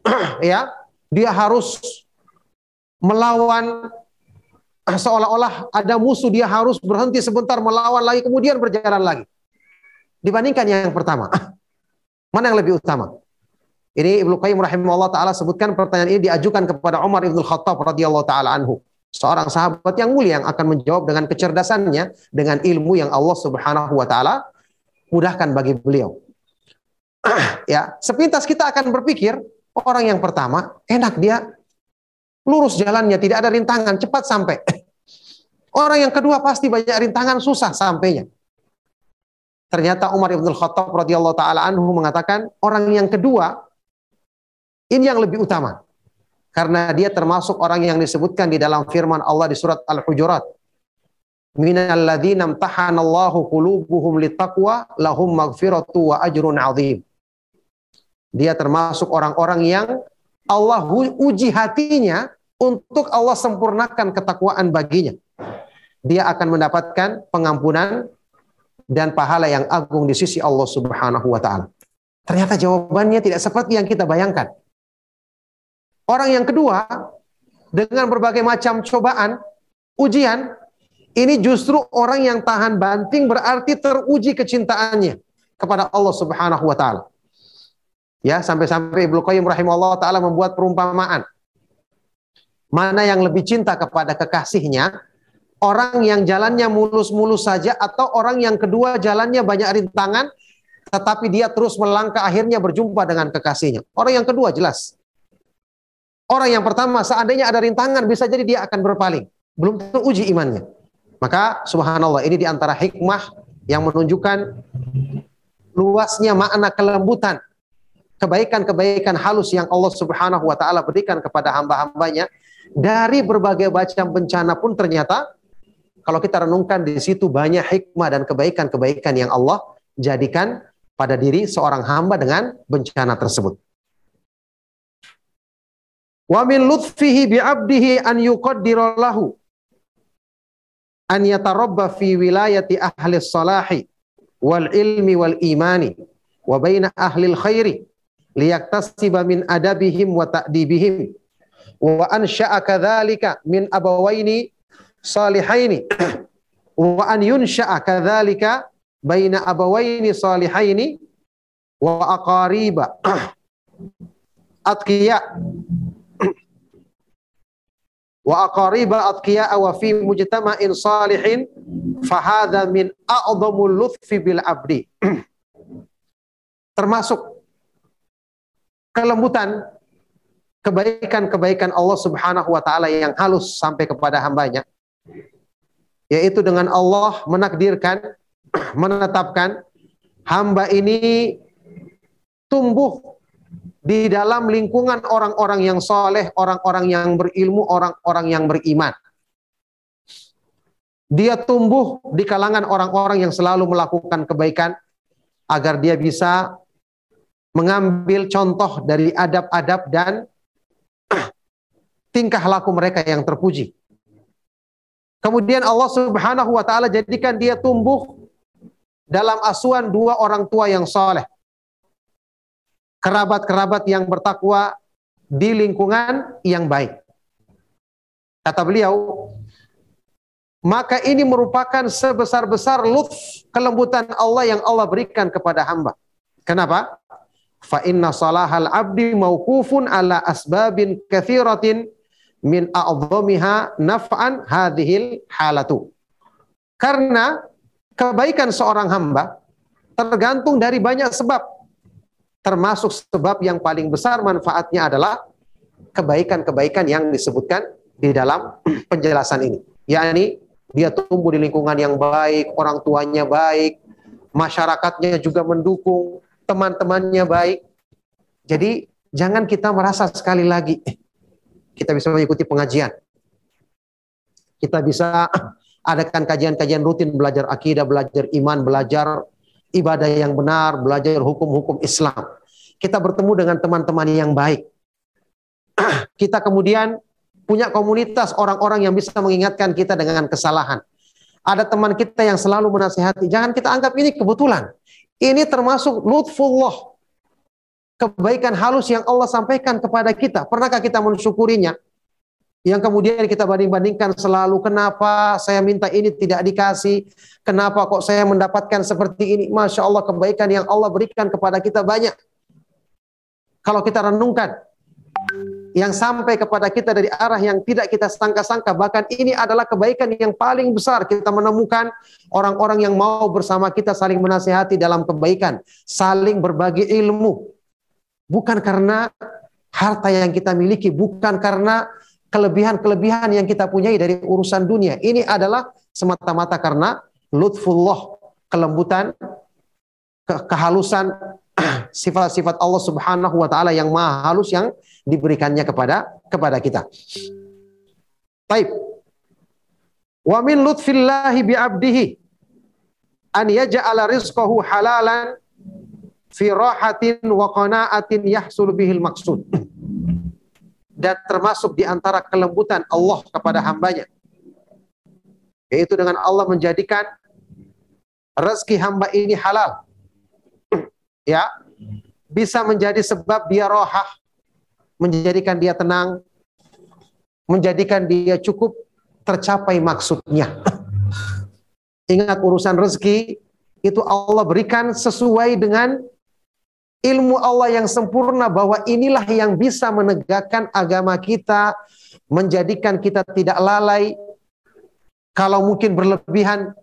ya, dia harus melawan seolah-olah ada musuh, dia harus berhenti sebentar melawan lagi, kemudian berjalan lagi. Dibandingkan yang pertama, mana yang lebih utama? Ini Ibnu Qayyim rahimahullah taala sebutkan pertanyaan ini diajukan kepada Umar Ibn Khattab radhiyallahu taala anhu seorang sahabat yang mulia yang akan menjawab dengan kecerdasannya, dengan ilmu yang Allah Subhanahu wa taala mudahkan bagi beliau. ya, sepintas kita akan berpikir orang yang pertama enak dia lurus jalannya, tidak ada rintangan, cepat sampai. Orang yang kedua pasti banyak rintangan, susah sampainya. Ternyata Umar Ibn Khattab radhiyallahu taala anhu mengatakan orang yang kedua ini yang lebih utama karena dia termasuk orang yang disebutkan di dalam firman Allah di surat Al-Hujurat. Minal ladzina imtahanallahu qulubuhum littaqwa lahum maghfiratu wa ajrun azim. Dia termasuk orang-orang yang Allah uji hatinya untuk Allah sempurnakan ketakwaan baginya. Dia akan mendapatkan pengampunan dan pahala yang agung di sisi Allah Subhanahu wa taala. Ternyata jawabannya tidak seperti yang kita bayangkan. Orang yang kedua, dengan berbagai macam cobaan, ujian, ini justru orang yang tahan banting berarti teruji kecintaannya kepada Allah Subhanahu wa taala. Ya, sampai-sampai Ibnu Qayyim rahimahullah taala membuat perumpamaan. Mana yang lebih cinta kepada kekasihnya? Orang yang jalannya mulus-mulus saja atau orang yang kedua jalannya banyak rintangan tetapi dia terus melangkah akhirnya berjumpa dengan kekasihnya. Orang yang kedua jelas. Orang yang pertama, seandainya ada rintangan, bisa jadi dia akan berpaling. Belum teruji imannya. Maka subhanallah, ini di antara hikmah yang menunjukkan luasnya makna kelembutan. Kebaikan-kebaikan halus yang Allah subhanahu wa ta'ala berikan kepada hamba-hambanya. Dari berbagai macam bencana pun ternyata, kalau kita renungkan di situ banyak hikmah dan kebaikan-kebaikan yang Allah jadikan pada diri seorang hamba dengan bencana tersebut. Wa min lutfihi bi 'abdihi an yuqaddira an yatarabba fi wilayati ahli salahi wal ilmi wal imani wa baina ahli khairi liyaktasiba min adabihim wa ta'dibihim. Wa ansha'a kadzalika min abawaini salihaini. Wa an yunsha'a kadzalika baina abawaini salihaini wa aqariba. Atqiya. Wa aqariba atqiya'a wa fi mujtama'in salihin fahadha min a'dhamul lutfi bil abdi. Termasuk kelembutan kebaikan-kebaikan Allah Subhanahu wa taala yang halus sampai kepada hambanya yaitu dengan Allah menakdirkan menetapkan hamba ini tumbuh di dalam lingkungan orang-orang yang soleh, orang-orang yang berilmu, orang-orang yang beriman. Dia tumbuh di kalangan orang-orang yang selalu melakukan kebaikan agar dia bisa mengambil contoh dari adab-adab dan tingkah laku mereka yang terpuji. Kemudian Allah Subhanahu wa taala jadikan dia tumbuh dalam asuhan dua orang tua yang soleh kerabat-kerabat yang bertakwa di lingkungan yang baik. Kata beliau, maka ini merupakan sebesar-besar lutf kelembutan Allah yang Allah berikan kepada hamba. Kenapa? Fa inna salahal abdi mauqufun ala asbabin kathiratin min a'dhamiha naf'an hadhil halatu. Karena kebaikan seorang hamba tergantung dari banyak sebab termasuk sebab yang paling besar manfaatnya adalah kebaikan-kebaikan yang disebutkan di dalam penjelasan ini. yakni dia tumbuh di lingkungan yang baik, orang tuanya baik, masyarakatnya juga mendukung, teman-temannya baik. Jadi jangan kita merasa sekali lagi eh, kita bisa mengikuti pengajian. Kita bisa adakan kajian-kajian rutin belajar akidah, belajar iman, belajar ibadah yang benar, belajar hukum-hukum Islam. Kita bertemu dengan teman-teman yang baik. kita kemudian punya komunitas orang-orang yang bisa mengingatkan kita dengan kesalahan. Ada teman kita yang selalu menasihati, jangan kita anggap ini kebetulan. Ini termasuk lutfullah. Kebaikan halus yang Allah sampaikan kepada kita. Pernahkah kita mensyukurinya? Yang kemudian kita banding-bandingkan selalu, kenapa saya minta ini tidak dikasih? Kenapa kok saya mendapatkan seperti ini? Masya Allah kebaikan yang Allah berikan kepada kita banyak. Kalau kita renungkan, yang sampai kepada kita dari arah yang tidak kita sangka-sangka. Bahkan ini adalah kebaikan yang paling besar. Kita menemukan orang-orang yang mau bersama kita saling menasihati dalam kebaikan. Saling berbagi ilmu. Bukan karena harta yang kita miliki. Bukan karena kelebihan-kelebihan yang kita punyai dari urusan dunia. Ini adalah semata-mata karena lutfullah, kelembutan, ke kehalusan, sifat-sifat Allah Subhanahu wa taala yang maha halus yang diberikannya kepada kepada kita. Baik. Wa min lutfillahi bi 'abdihi an yaj'ala rizqahu halalan fi rahatin wa qana'atin yahsul bihil maksud. Dan termasuk di antara kelembutan Allah kepada hambanya. Yaitu dengan Allah menjadikan rezeki hamba ini halal. Ya, bisa menjadi sebab dia rohah menjadikan dia tenang, menjadikan dia cukup tercapai maksudnya. Ingat urusan rezeki itu Allah berikan sesuai dengan ilmu Allah yang sempurna bahwa inilah yang bisa menegakkan agama kita, menjadikan kita tidak lalai, kalau mungkin berlebihan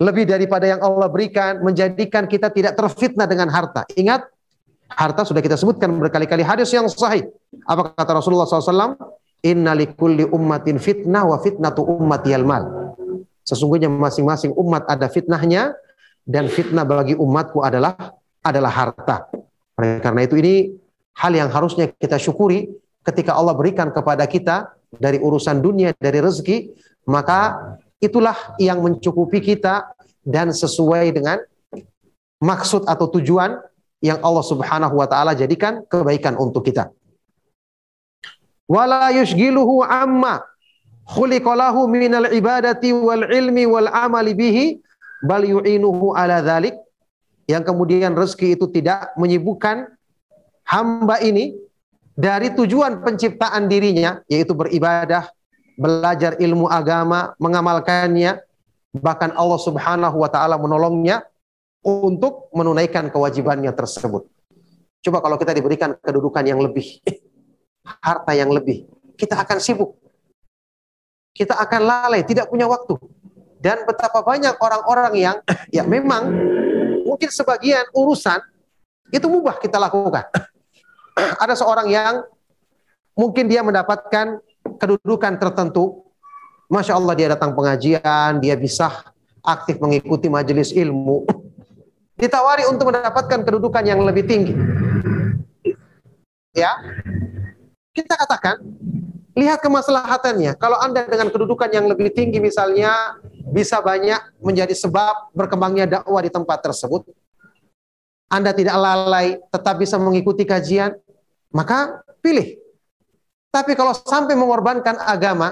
lebih daripada yang Allah berikan, menjadikan kita tidak terfitnah dengan harta. Ingat, harta sudah kita sebutkan berkali-kali hadis yang sahih. Apa kata Rasulullah SAW? Inna likulli ummatin fitnah wa fitnatu ummati mal. Sesungguhnya masing-masing umat ada fitnahnya dan fitnah bagi umatku adalah adalah harta. Karena itu ini hal yang harusnya kita syukuri ketika Allah berikan kepada kita dari urusan dunia, dari rezeki, maka itulah yang mencukupi kita dan sesuai dengan maksud atau tujuan yang Allah Subhanahu wa taala jadikan kebaikan untuk kita. Wala yushgiluhu amma khuliqalahu minal ibadati wal ilmi wal amali bihi bal yu'inuhu ala dhalik. Yang kemudian rezeki itu tidak menyibukkan hamba ini dari tujuan penciptaan dirinya yaitu beribadah, belajar ilmu agama, mengamalkannya, bahkan Allah Subhanahu wa taala menolongnya untuk menunaikan kewajibannya tersebut. Coba kalau kita diberikan kedudukan yang lebih, harta yang lebih, kita akan sibuk. Kita akan lalai, tidak punya waktu. Dan betapa banyak orang-orang yang ya memang mungkin sebagian urusan itu mubah kita lakukan. Ada seorang yang mungkin dia mendapatkan kedudukan tertentu. Masya Allah dia datang pengajian, dia bisa aktif mengikuti majelis ilmu ditawari untuk mendapatkan kedudukan yang lebih tinggi. Ya. Kita katakan, lihat kemaslahatannya. Kalau Anda dengan kedudukan yang lebih tinggi misalnya bisa banyak menjadi sebab berkembangnya dakwah di tempat tersebut. Anda tidak lalai, tetap bisa mengikuti kajian, maka pilih. Tapi kalau sampai mengorbankan agama,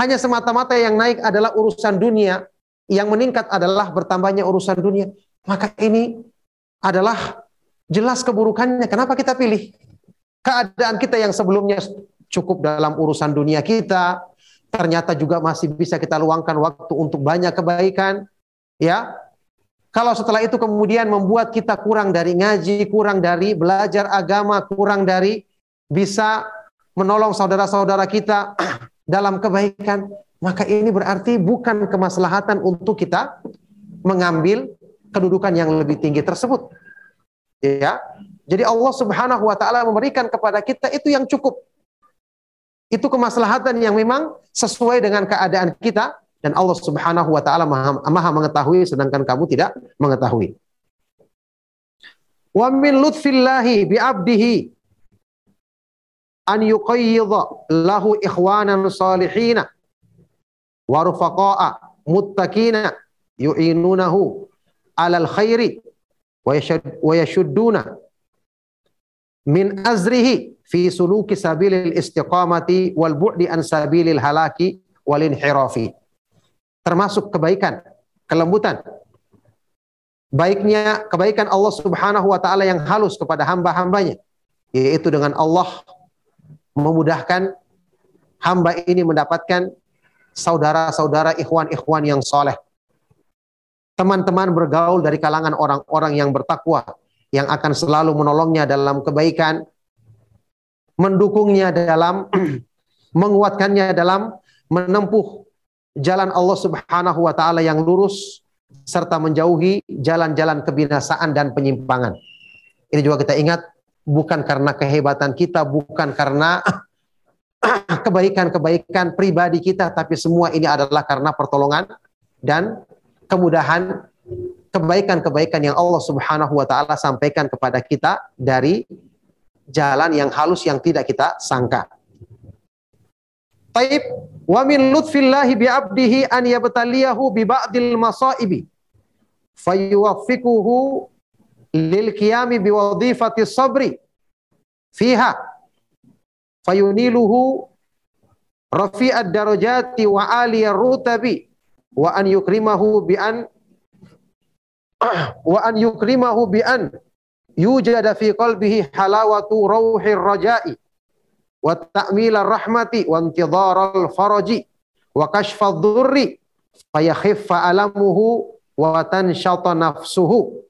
hanya semata-mata yang naik adalah urusan dunia, yang meningkat adalah bertambahnya urusan dunia maka ini adalah jelas keburukannya. Kenapa kita pilih? Keadaan kita yang sebelumnya cukup dalam urusan dunia kita, ternyata juga masih bisa kita luangkan waktu untuk banyak kebaikan, ya. Kalau setelah itu kemudian membuat kita kurang dari ngaji, kurang dari belajar agama, kurang dari bisa menolong saudara-saudara kita dalam kebaikan, maka ini berarti bukan kemaslahatan untuk kita mengambil kedudukan yang lebih tinggi tersebut. Ya. Jadi Allah Subhanahu wa taala memberikan kepada kita itu yang cukup. Itu kemaslahatan yang memang sesuai dengan keadaan kita dan Allah Subhanahu wa taala maha, maha mengetahui sedangkan kamu tidak mengetahui. Wa min lutfillahi bi 'abdihi an yuqayyidha lahu ikhwanan salihina wa rufaqa'a muttaqina yu'inunahu alal khairi wa yashudduna min azrihi fi suluki sabilil istiqamati wal bu'di an sabilil halaki wal inhirafi. Termasuk kebaikan, kelembutan. Baiknya kebaikan Allah Subhanahu wa taala yang halus kepada hamba-hambanya yaitu dengan Allah memudahkan hamba ini mendapatkan saudara-saudara ikhwan-ikhwan yang soleh. Teman-teman bergaul dari kalangan orang-orang yang bertakwa, yang akan selalu menolongnya dalam kebaikan, mendukungnya dalam, menguatkannya dalam menempuh jalan Allah Subhanahu wa taala yang lurus serta menjauhi jalan-jalan kebinasaan dan penyimpangan. Ini juga kita ingat bukan karena kehebatan kita, bukan karena kebaikan-kebaikan pribadi kita, tapi semua ini adalah karena pertolongan dan kemudahan kebaikan-kebaikan yang Allah Subhanahu wa taala sampaikan kepada kita dari jalan yang halus yang tidak kita sangka. Taib wa min lutfillahi bi abdihi an yabtaliyahu bi ba'dil masaibi fayuwaffiquhu lil qiyami bi wadhifati sabri fiha fayuniluhu rafi'ad darajati wa aliyar rutabi wa an yukrimahu bi an wa an yukrimahu bi an yujada fi qalbihi halawatu rauhir raja'i wa ta'milar rahmati wa intidharal faraji wa kashfad dhurri fayakhiffa alamuhu wa tanshata nafsuhu.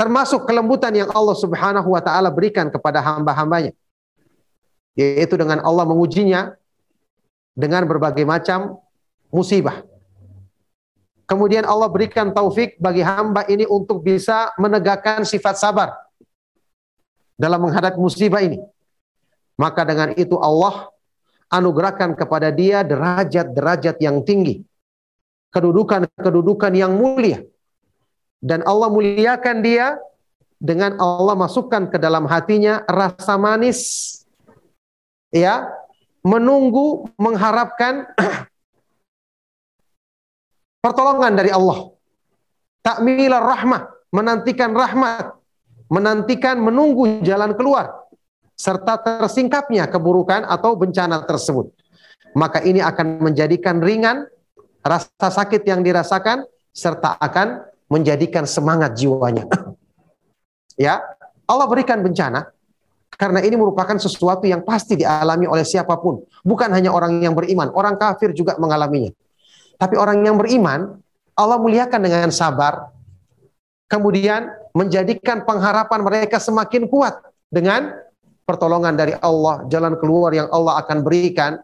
Termasuk kelembutan yang Allah Subhanahu wa taala berikan kepada hamba-hambanya yaitu dengan Allah mengujinya dengan berbagai macam musibah. Kemudian Allah berikan taufik bagi hamba ini untuk bisa menegakkan sifat sabar dalam menghadapi musibah ini. Maka dengan itu Allah anugerahkan kepada dia derajat-derajat yang tinggi. Kedudukan-kedudukan yang mulia. Dan Allah muliakan dia dengan Allah masukkan ke dalam hatinya rasa manis ya menunggu mengharapkan pertolongan dari Allah. Takmilar rahmah, menantikan rahmat, menantikan menunggu jalan keluar serta tersingkapnya keburukan atau bencana tersebut. Maka ini akan menjadikan ringan rasa sakit yang dirasakan serta akan menjadikan semangat jiwanya. ya, Allah berikan bencana karena ini merupakan sesuatu yang pasti dialami oleh siapa pun, bukan hanya orang yang beriman, orang kafir juga mengalaminya. Tapi orang yang beriman, Allah muliakan dengan sabar, kemudian menjadikan pengharapan mereka semakin kuat dengan pertolongan dari Allah, jalan keluar yang Allah akan berikan,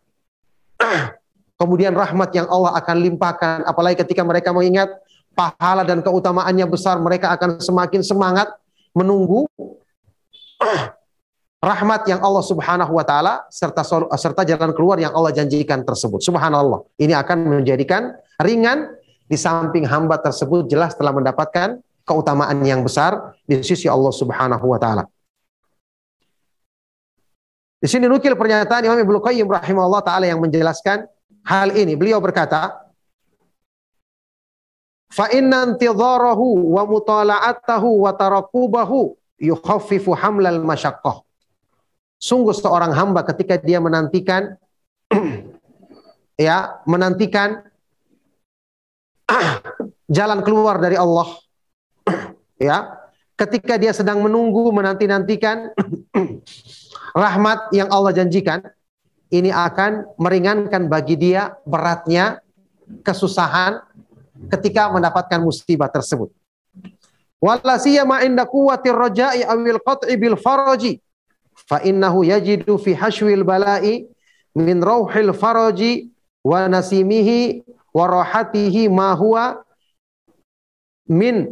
kemudian rahmat yang Allah akan limpahkan, apalagi ketika mereka mengingat pahala dan keutamaannya besar, mereka akan semakin semangat menunggu rahmat yang Allah Subhanahu wa taala serta serta jalan keluar yang Allah janjikan tersebut. Subhanallah. Ini akan menjadikan ringan di samping hamba tersebut jelas telah mendapatkan keutamaan yang besar di sisi Allah Subhanahu wa taala. Di sini nukil pernyataan Imam Ibnu Qayyim rahimahullah taala yang menjelaskan hal ini. Beliau berkata, "Fa inna intidharahu wa mutala'atahu wa tarakubahu yukhaffifu hamlal masyaqqah." Sungguh seorang hamba ketika dia menantikan ya, menantikan jalan keluar dari Allah ya, ketika dia sedang menunggu menanti-nantikan rahmat yang Allah janjikan, ini akan meringankan bagi dia beratnya kesusahan ketika mendapatkan musibah tersebut. Wala inda awil fa innahu yajidu fi hashwil bala'i min rauhil faraji wa nasimihi wa rahatihi ma huwa min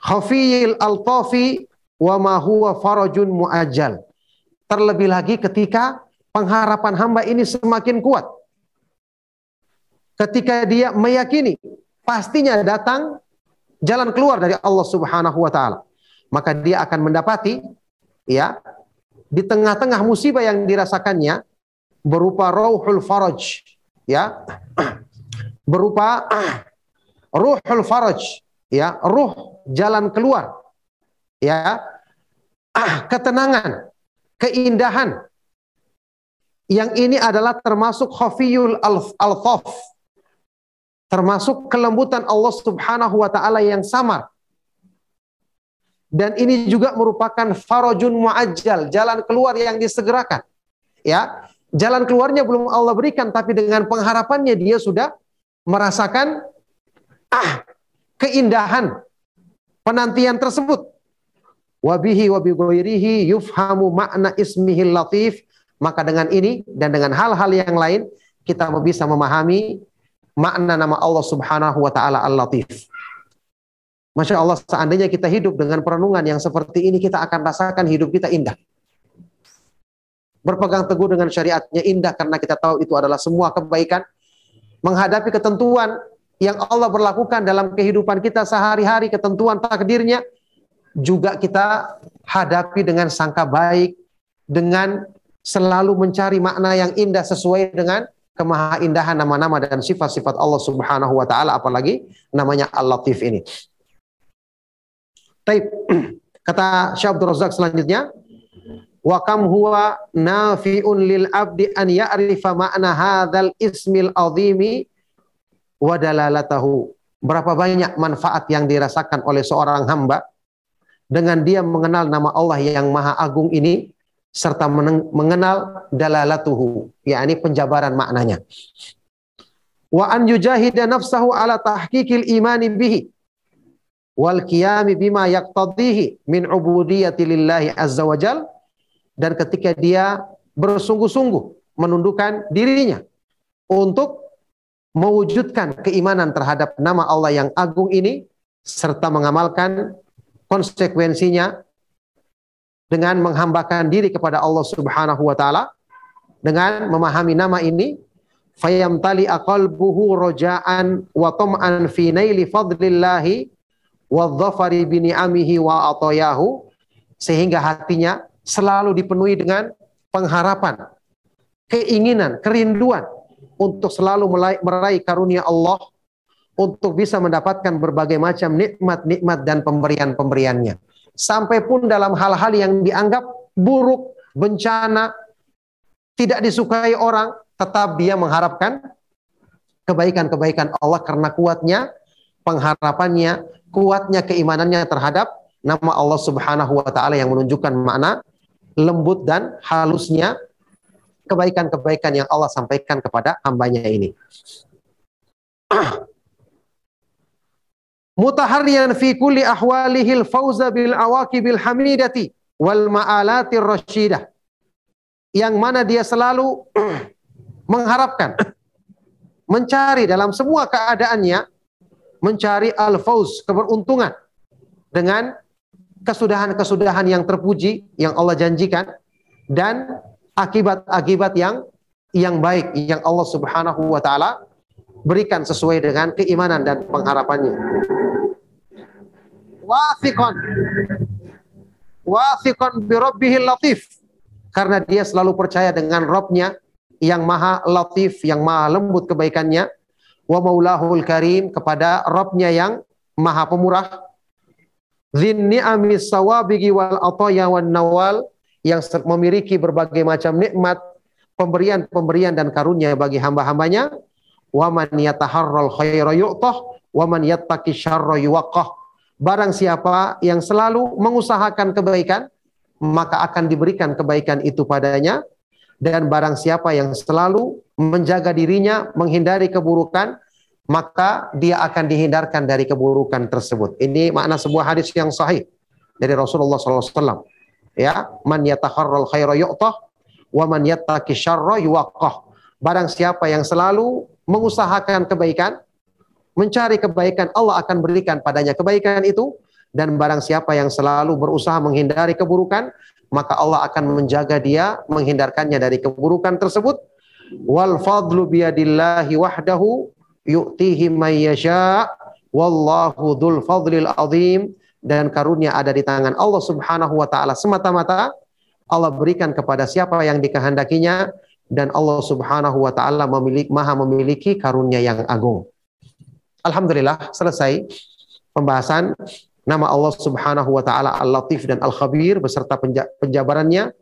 khafiyil altafi wa ma huwa farajun muajjal. Terlebih lagi ketika pengharapan hamba ini semakin kuat. Ketika dia meyakini pastinya datang jalan keluar dari Allah Subhanahu wa taala, maka dia akan mendapati ya di tengah-tengah musibah yang dirasakannya berupa rauhul faraj ya berupa ruhul faraj ya, ruh jalan keluar. Ya. Ketenangan, keindahan. Yang ini adalah termasuk khafiyul al-thaf. Termasuk kelembutan Allah Subhanahu wa taala yang samar. Dan ini juga merupakan farajun muajjal, jalan keluar yang disegerakan. Ya, jalan keluarnya belum Allah berikan tapi dengan pengharapannya dia sudah merasakan ah keindahan penantian tersebut. Wabihi wabi yufhamu makna ismihil latif maka dengan ini dan dengan hal-hal yang lain kita bisa memahami makna nama Allah Subhanahu wa taala Al-Latif. Masya Allah seandainya kita hidup dengan perenungan yang seperti ini kita akan rasakan hidup kita indah. Berpegang teguh dengan syariatnya indah karena kita tahu itu adalah semua kebaikan. Menghadapi ketentuan yang Allah berlakukan dalam kehidupan kita sehari-hari, ketentuan takdirnya, juga kita hadapi dengan sangka baik, dengan selalu mencari makna yang indah sesuai dengan kemahaindahan nama-nama dan sifat-sifat Allah Subhanahu wa taala apalagi namanya Al-Latif ini. Taib. Kata Syekh Abdul Razak selanjutnya, wa kam huwa nafi'un lil abdi an ya'rifa ma'na hadzal ismil azimi wa dalalatahu. Berapa banyak manfaat yang dirasakan oleh seorang hamba dengan dia mengenal nama Allah yang maha agung ini serta mengenal dalalatuhu, yakni penjabaran maknanya. Wa an yujahida nafsahu ala tahqiqil imani bihi wal qiyami bima min ubudiyyati lillahi azza wajal dan ketika dia bersungguh-sungguh menundukkan dirinya untuk mewujudkan keimanan terhadap nama Allah yang agung ini serta mengamalkan konsekuensinya dengan menghambakan diri kepada Allah Subhanahu wa taala dengan memahami nama ini fayamtali aqalbuhu raja'an wa fi naili fadlillahi wa dhafari bi ni'amihi wa atayahu sehingga hatinya selalu dipenuhi dengan pengharapan, keinginan, kerinduan untuk selalu meraih karunia Allah untuk bisa mendapatkan berbagai macam nikmat-nikmat dan pemberian-pemberiannya. Sampai pun dalam hal-hal yang dianggap buruk, bencana, tidak disukai orang, tetap dia mengharapkan kebaikan-kebaikan Allah karena kuatnya pengharapannya, kuatnya keimanannya terhadap nama Allah Subhanahu wa taala yang menunjukkan makna lembut dan halusnya kebaikan-kebaikan yang Allah sampaikan kepada hambanya ini. mutaharriyan fi kulli ahwalihil fauza bil awaqibil hamidati wal ma'alatir rasyidah yang mana dia selalu mengharapkan mencari dalam semua keadaannya mencari al-fauz keberuntungan dengan kesudahan-kesudahan yang terpuji yang Allah janjikan dan akibat-akibat yang yang baik yang Allah Subhanahu wa taala berikan sesuai dengan keimanan dan pengharapannya. Wathiqan wathiqan bi rabbihil latif karena dia selalu percaya dengan Robnya yang maha latif yang maha lembut kebaikannya wa maulahul karim kepada Robnya yang maha pemurah Zin ni'amis sawabigi wal ataya wan nawal yang memiliki berbagai macam nikmat, pemberian-pemberian dan karunia bagi hamba-hambanya. Wa man yataharral khaira yu'tah wa man yattaqi syarra yuwaqqah. Barang siapa yang selalu mengusahakan kebaikan, maka akan diberikan kebaikan itu padanya. Dan barang siapa yang selalu menjaga dirinya, menghindari keburukan, maka dia akan dihindarkan dari keburukan tersebut. Ini makna sebuah hadis yang sahih dari Rasulullah SAW. Ya, man yatakharral khaira yu'tah wa man yattaqi syarra yuwaqqah. Barang siapa yang selalu mengusahakan kebaikan, mencari kebaikan, Allah akan berikan padanya kebaikan itu dan barang siapa yang selalu berusaha menghindari keburukan, maka Allah akan menjaga dia menghindarkannya dari keburukan tersebut. Wal fadlu biyadillahi wahdahu yu'tihi may yasha wallahu dzul fadlil azim. Dan karunia ada di tangan Allah Subhanahu wa taala semata-mata. Allah berikan kepada siapa yang dikehendakinya. Dan Allah Subhanahu wa taala memiliki maha memiliki karunia yang agung. Alhamdulillah selesai pembahasan. Nama Allah Subhanahu wa taala Al-Latif dan Al-Khabir beserta penja- penjabarannya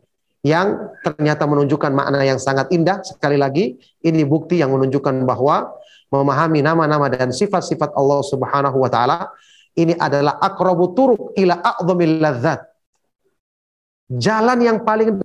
yang ternyata menunjukkan makna yang sangat indah. Sekali lagi, ini bukti yang menunjukkan bahwa memahami nama-nama dan sifat-sifat Allah Subhanahu wa taala ini adalah akrabu turuk ila a'dhamil ladzat. Jalan yang paling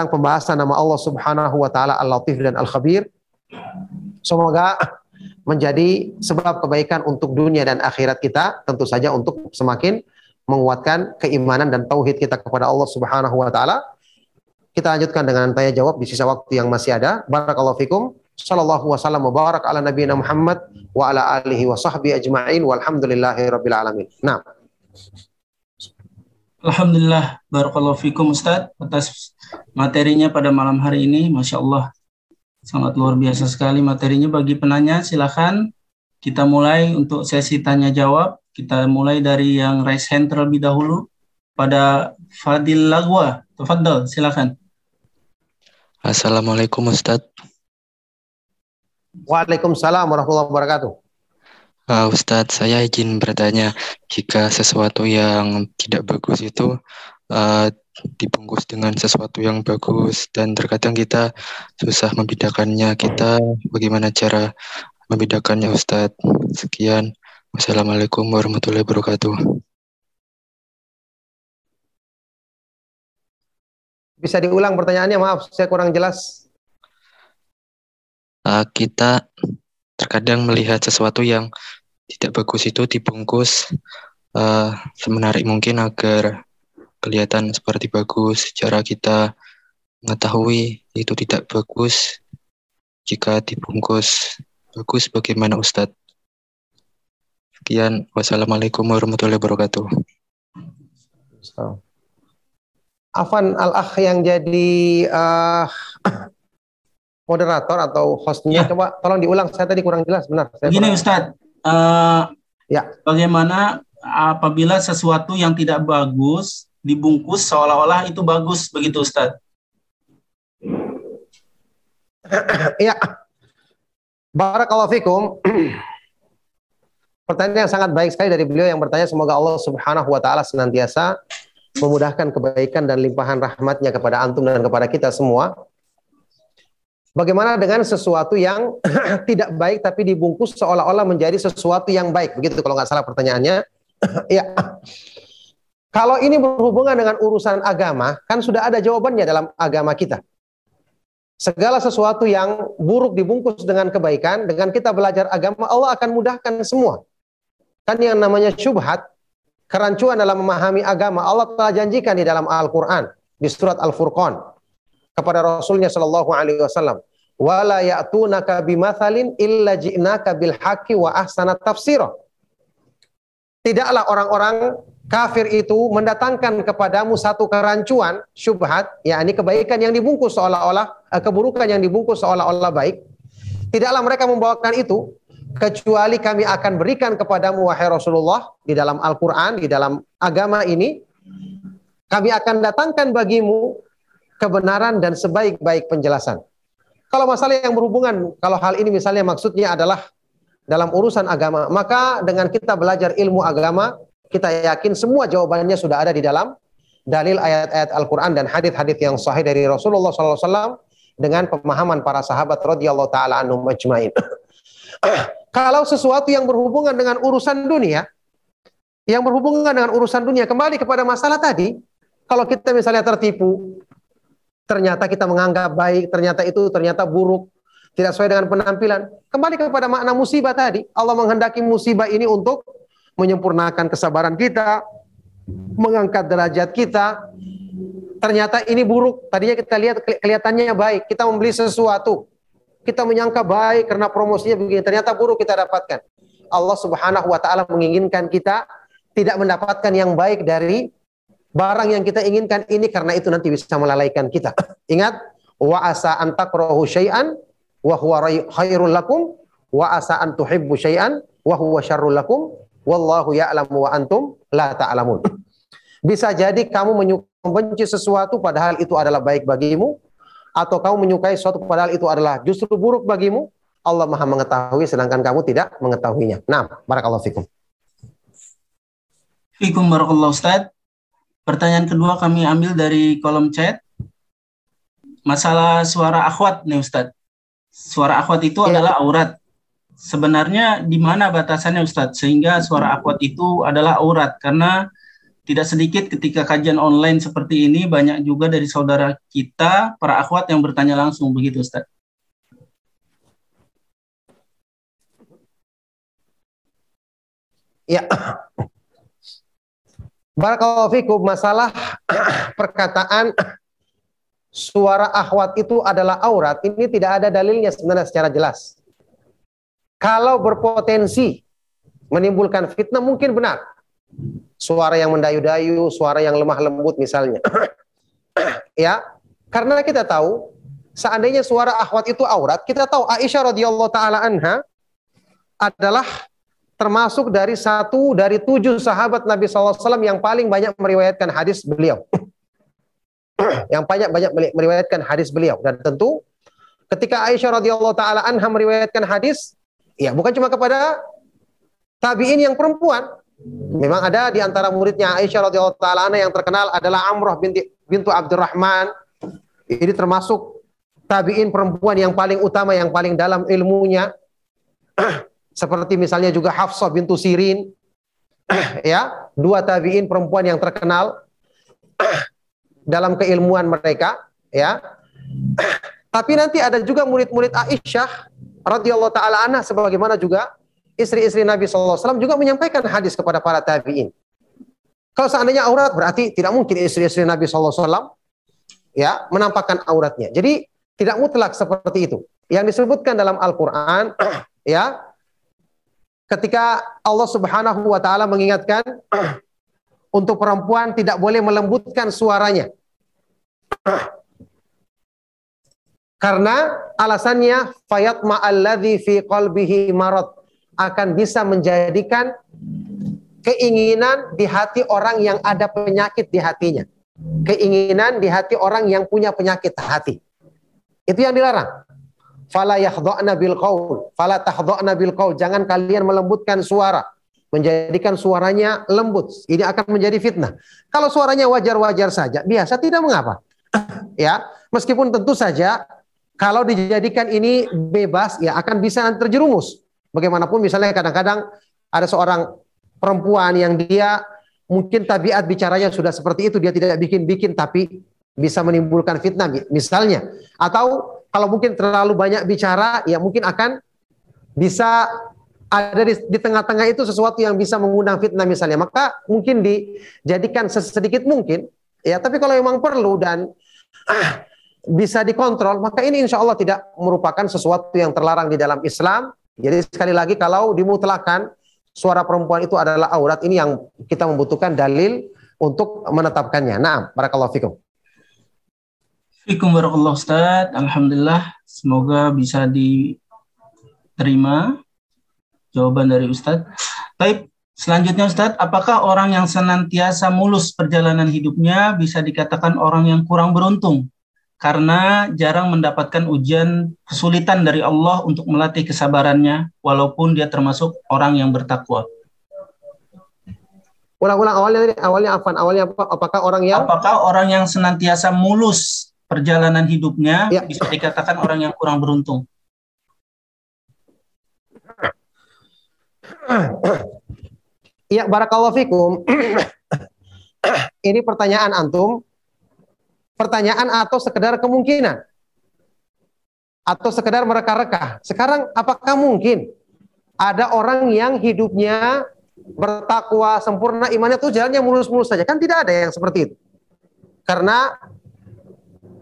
tentang pembahasan nama Allah Subhanahu wa taala Al-Latif dan Al-Khabir. Semoga menjadi sebab kebaikan untuk dunia dan akhirat kita, tentu saja untuk semakin menguatkan keimanan dan tauhid kita kepada Allah Subhanahu wa taala. Kita lanjutkan dengan tanya jawab di sisa waktu yang masih ada. Barakallahu fikum. Sallallahu wasallam wa barak ala nabiyina Muhammad wa ala alihi wa sahbihi ajma'in walhamdulillahi rabbil alamin. Nah, Alhamdulillah, barakallahu fikum Ustaz atas materinya pada malam hari ini, masya Allah sangat luar biasa sekali materinya bagi penanya. Silakan kita mulai untuk sesi tanya jawab. Kita mulai dari yang raise hand terlebih dahulu pada Fadil Lagwa. Tafadhal, silakan. Assalamualaikum Ustadz. Waalaikumsalam warahmatullahi wabarakatuh. Uh, Ustadz, saya izin bertanya, jika sesuatu yang tidak bagus itu uh, dibungkus dengan sesuatu yang bagus dan terkadang kita susah membedakannya, kita bagaimana cara membedakannya Ustadz? Sekian. Wassalamualaikum warahmatullahi wabarakatuh. Bisa diulang pertanyaannya, maaf saya kurang jelas. Uh, kita terkadang melihat sesuatu yang tidak bagus itu dibungkus uh, semenarik mungkin agar kelihatan seperti bagus. Cara kita mengetahui itu tidak bagus jika dibungkus bagus bagaimana Ustadz? Sekian. Wassalamualaikum warahmatullahi wabarakatuh. Afan Al-Akh yang jadi uh, moderator atau hostnya, Ya. coba tolong diulang. Saya tadi kurang jelas, benar. Saya Begini kurang- Ustadz, eh, Ya. bagaimana apabila sesuatu yang tidak bagus dibungkus seolah-olah itu bagus begitu Ustadz? Iya. Barakallahu fikum. Pertanyaan yang sangat baik sekali dari beliau yang bertanya semoga Allah Subhanahu wa taala senantiasa memudahkan kebaikan dan limpahan rahmatnya kepada antum dan kepada kita semua. Bagaimana dengan sesuatu yang tidak baik tapi dibungkus seolah-olah menjadi sesuatu yang baik? Begitu kalau nggak salah pertanyaannya. ya. Kalau ini berhubungan dengan urusan agama, kan sudah ada jawabannya dalam agama kita. Segala sesuatu yang buruk dibungkus dengan kebaikan, dengan kita belajar agama, Allah akan mudahkan semua. Kan yang namanya syubhat, kerancuan dalam memahami agama, Allah telah janjikan di dalam Al-Quran, di surat Al-Furqan, kepada Rasulnya Shallallahu Alaihi Wasallam, wala ya'tunaka bimathalin illa ji'naka bil wa ahsana tafsira. Tidaklah orang-orang kafir itu mendatangkan kepadamu satu kerancuan syubhat, yakni kebaikan yang dibungkus seolah-olah eh, keburukan yang dibungkus seolah-olah baik. Tidaklah mereka membawakan itu kecuali kami akan berikan kepadamu wahai Rasulullah di dalam Al-Qur'an, di dalam agama ini kami akan datangkan bagimu kebenaran dan sebaik-baik penjelasan. Kalau masalah yang berhubungan, kalau hal ini misalnya maksudnya adalah dalam urusan agama, maka dengan kita belajar ilmu agama, kita yakin semua jawabannya sudah ada di dalam dalil ayat-ayat Al-Quran dan hadis-hadis yang sahih dari Rasulullah SAW dengan pemahaman para sahabat radhiyallahu taala anhum majmain. Kalau sesuatu yang berhubungan dengan urusan dunia, yang berhubungan dengan urusan dunia kembali kepada masalah tadi, kalau kita misalnya tertipu, ternyata kita menganggap baik, ternyata itu ternyata buruk, tidak sesuai dengan penampilan. Kembali kepada makna musibah tadi, Allah menghendaki musibah ini untuk menyempurnakan kesabaran kita, mengangkat derajat kita. Ternyata ini buruk. Tadinya kita lihat keli- kelihatannya baik. Kita membeli sesuatu. kita menyangka baik karena promosinya begini, ternyata buruk kita dapatkan. Allah Subhanahu wa taala menginginkan kita tidak mendapatkan yang baik dari barang yang kita inginkan ini karena itu nanti bisa melalaikan kita. Ingat, wa asa an takrahu syai'an wa huwa khairul lakum wa asa an tuhibbu syai'an wa huwa syarrul lakum wallahu ya'lamu wa antum la ta'lamun. Bisa jadi kamu membenci sesuatu padahal itu adalah baik bagimu atau kamu menyukai sesuatu padahal itu adalah justru buruk bagimu. Allah Maha mengetahui sedangkan kamu tidak mengetahuinya. Nah, barakallahu fikum. Fikum barakallahu Ustaz. Pertanyaan kedua kami ambil dari kolom chat. Masalah suara akhwat nih Ustaz. Suara akhwat itu ya. adalah aurat. Sebenarnya di mana batasannya Ustadz? Sehingga suara akhwat itu adalah aurat. Karena tidak sedikit ketika kajian online seperti ini banyak juga dari saudara kita para akhwat yang bertanya langsung begitu Ustaz. Ya. Barakallahu fikum masalah perkataan suara akhwat itu adalah aurat ini tidak ada dalilnya sebenarnya secara jelas. Kalau berpotensi menimbulkan fitnah mungkin benar suara yang mendayu-dayu, suara yang lemah lembut misalnya. ya, karena kita tahu seandainya suara akhwat itu aurat, kita tahu Aisyah radhiyallahu taala anha adalah termasuk dari satu dari tujuh sahabat Nabi SAW yang paling banyak meriwayatkan hadis beliau. yang banyak banyak meriwayatkan hadis beliau dan tentu ketika Aisyah radhiyallahu taala anha meriwayatkan hadis, ya bukan cuma kepada tabiin yang perempuan, Memang ada di antara muridnya Aisyah radhiyallahu taala yang terkenal adalah Amrah binti bintu Abdurrahman. Ini termasuk tabi'in perempuan yang paling utama yang paling dalam ilmunya. Seperti misalnya juga Hafsah bintu Sirin. ya, dua tabi'in perempuan yang terkenal dalam keilmuan mereka, ya. Tapi nanti ada juga murid-murid Aisyah radhiyallahu taala anha sebagaimana juga istri-istri Nabi SAW juga menyampaikan hadis kepada para tabi'in. Kalau seandainya aurat berarti tidak mungkin istri-istri Nabi SAW ya menampakkan auratnya. Jadi tidak mutlak seperti itu. Yang disebutkan dalam Al-Quran ya ketika Allah Subhanahu Wa Taala mengingatkan untuk perempuan tidak boleh melembutkan suaranya. Karena alasannya fayat ma'alladhi fi qalbihi marad akan bisa menjadikan keinginan di hati orang yang ada penyakit di hatinya. Keinginan di hati orang yang punya penyakit hati. Itu yang dilarang. Fala yakhdha'na bil qaul, fala tahdha'na bil qaul. Jangan kalian melembutkan suara, menjadikan suaranya lembut. Ini akan menjadi fitnah. Kalau suaranya wajar-wajar saja, biasa tidak mengapa. ya, meskipun tentu saja kalau dijadikan ini bebas ya akan bisa terjerumus Bagaimanapun misalnya kadang-kadang ada seorang perempuan yang dia mungkin tabiat bicaranya sudah seperti itu, dia tidak bikin-bikin tapi bisa menimbulkan fitnah misalnya. Atau kalau mungkin terlalu banyak bicara, ya mungkin akan bisa ada di, tengah-tengah itu sesuatu yang bisa mengundang fitnah misalnya. Maka mungkin dijadikan sedikit mungkin, ya. Tapi kalau memang perlu dan ah, bisa dikontrol, maka ini insya Allah tidak merupakan sesuatu yang terlarang di dalam Islam jadi sekali lagi kalau dimutlakan suara perempuan itu adalah aurat ini yang kita membutuhkan dalil untuk menetapkannya. Nah, barakallahu fikum. Fikum barakallahu Ustaz. Alhamdulillah semoga bisa diterima jawaban dari Ustaz. Baik, selanjutnya Ustaz, apakah orang yang senantiasa mulus perjalanan hidupnya bisa dikatakan orang yang kurang beruntung? karena jarang mendapatkan ujian kesulitan dari Allah untuk melatih kesabarannya walaupun dia termasuk orang yang bertakwa. Ulang-ulang awalnya awalnya apa? Awalnya apa? Apakah orang yang Apakah orang yang senantiasa mulus perjalanan hidupnya ya. bisa dikatakan orang yang kurang beruntung? Ya, barakallahu fikum. Ini pertanyaan antum pertanyaan atau sekedar kemungkinan atau sekedar mereka-reka. Sekarang apakah mungkin ada orang yang hidupnya bertakwa sempurna imannya tuh jalannya mulus-mulus saja? Kan tidak ada yang seperti itu. Karena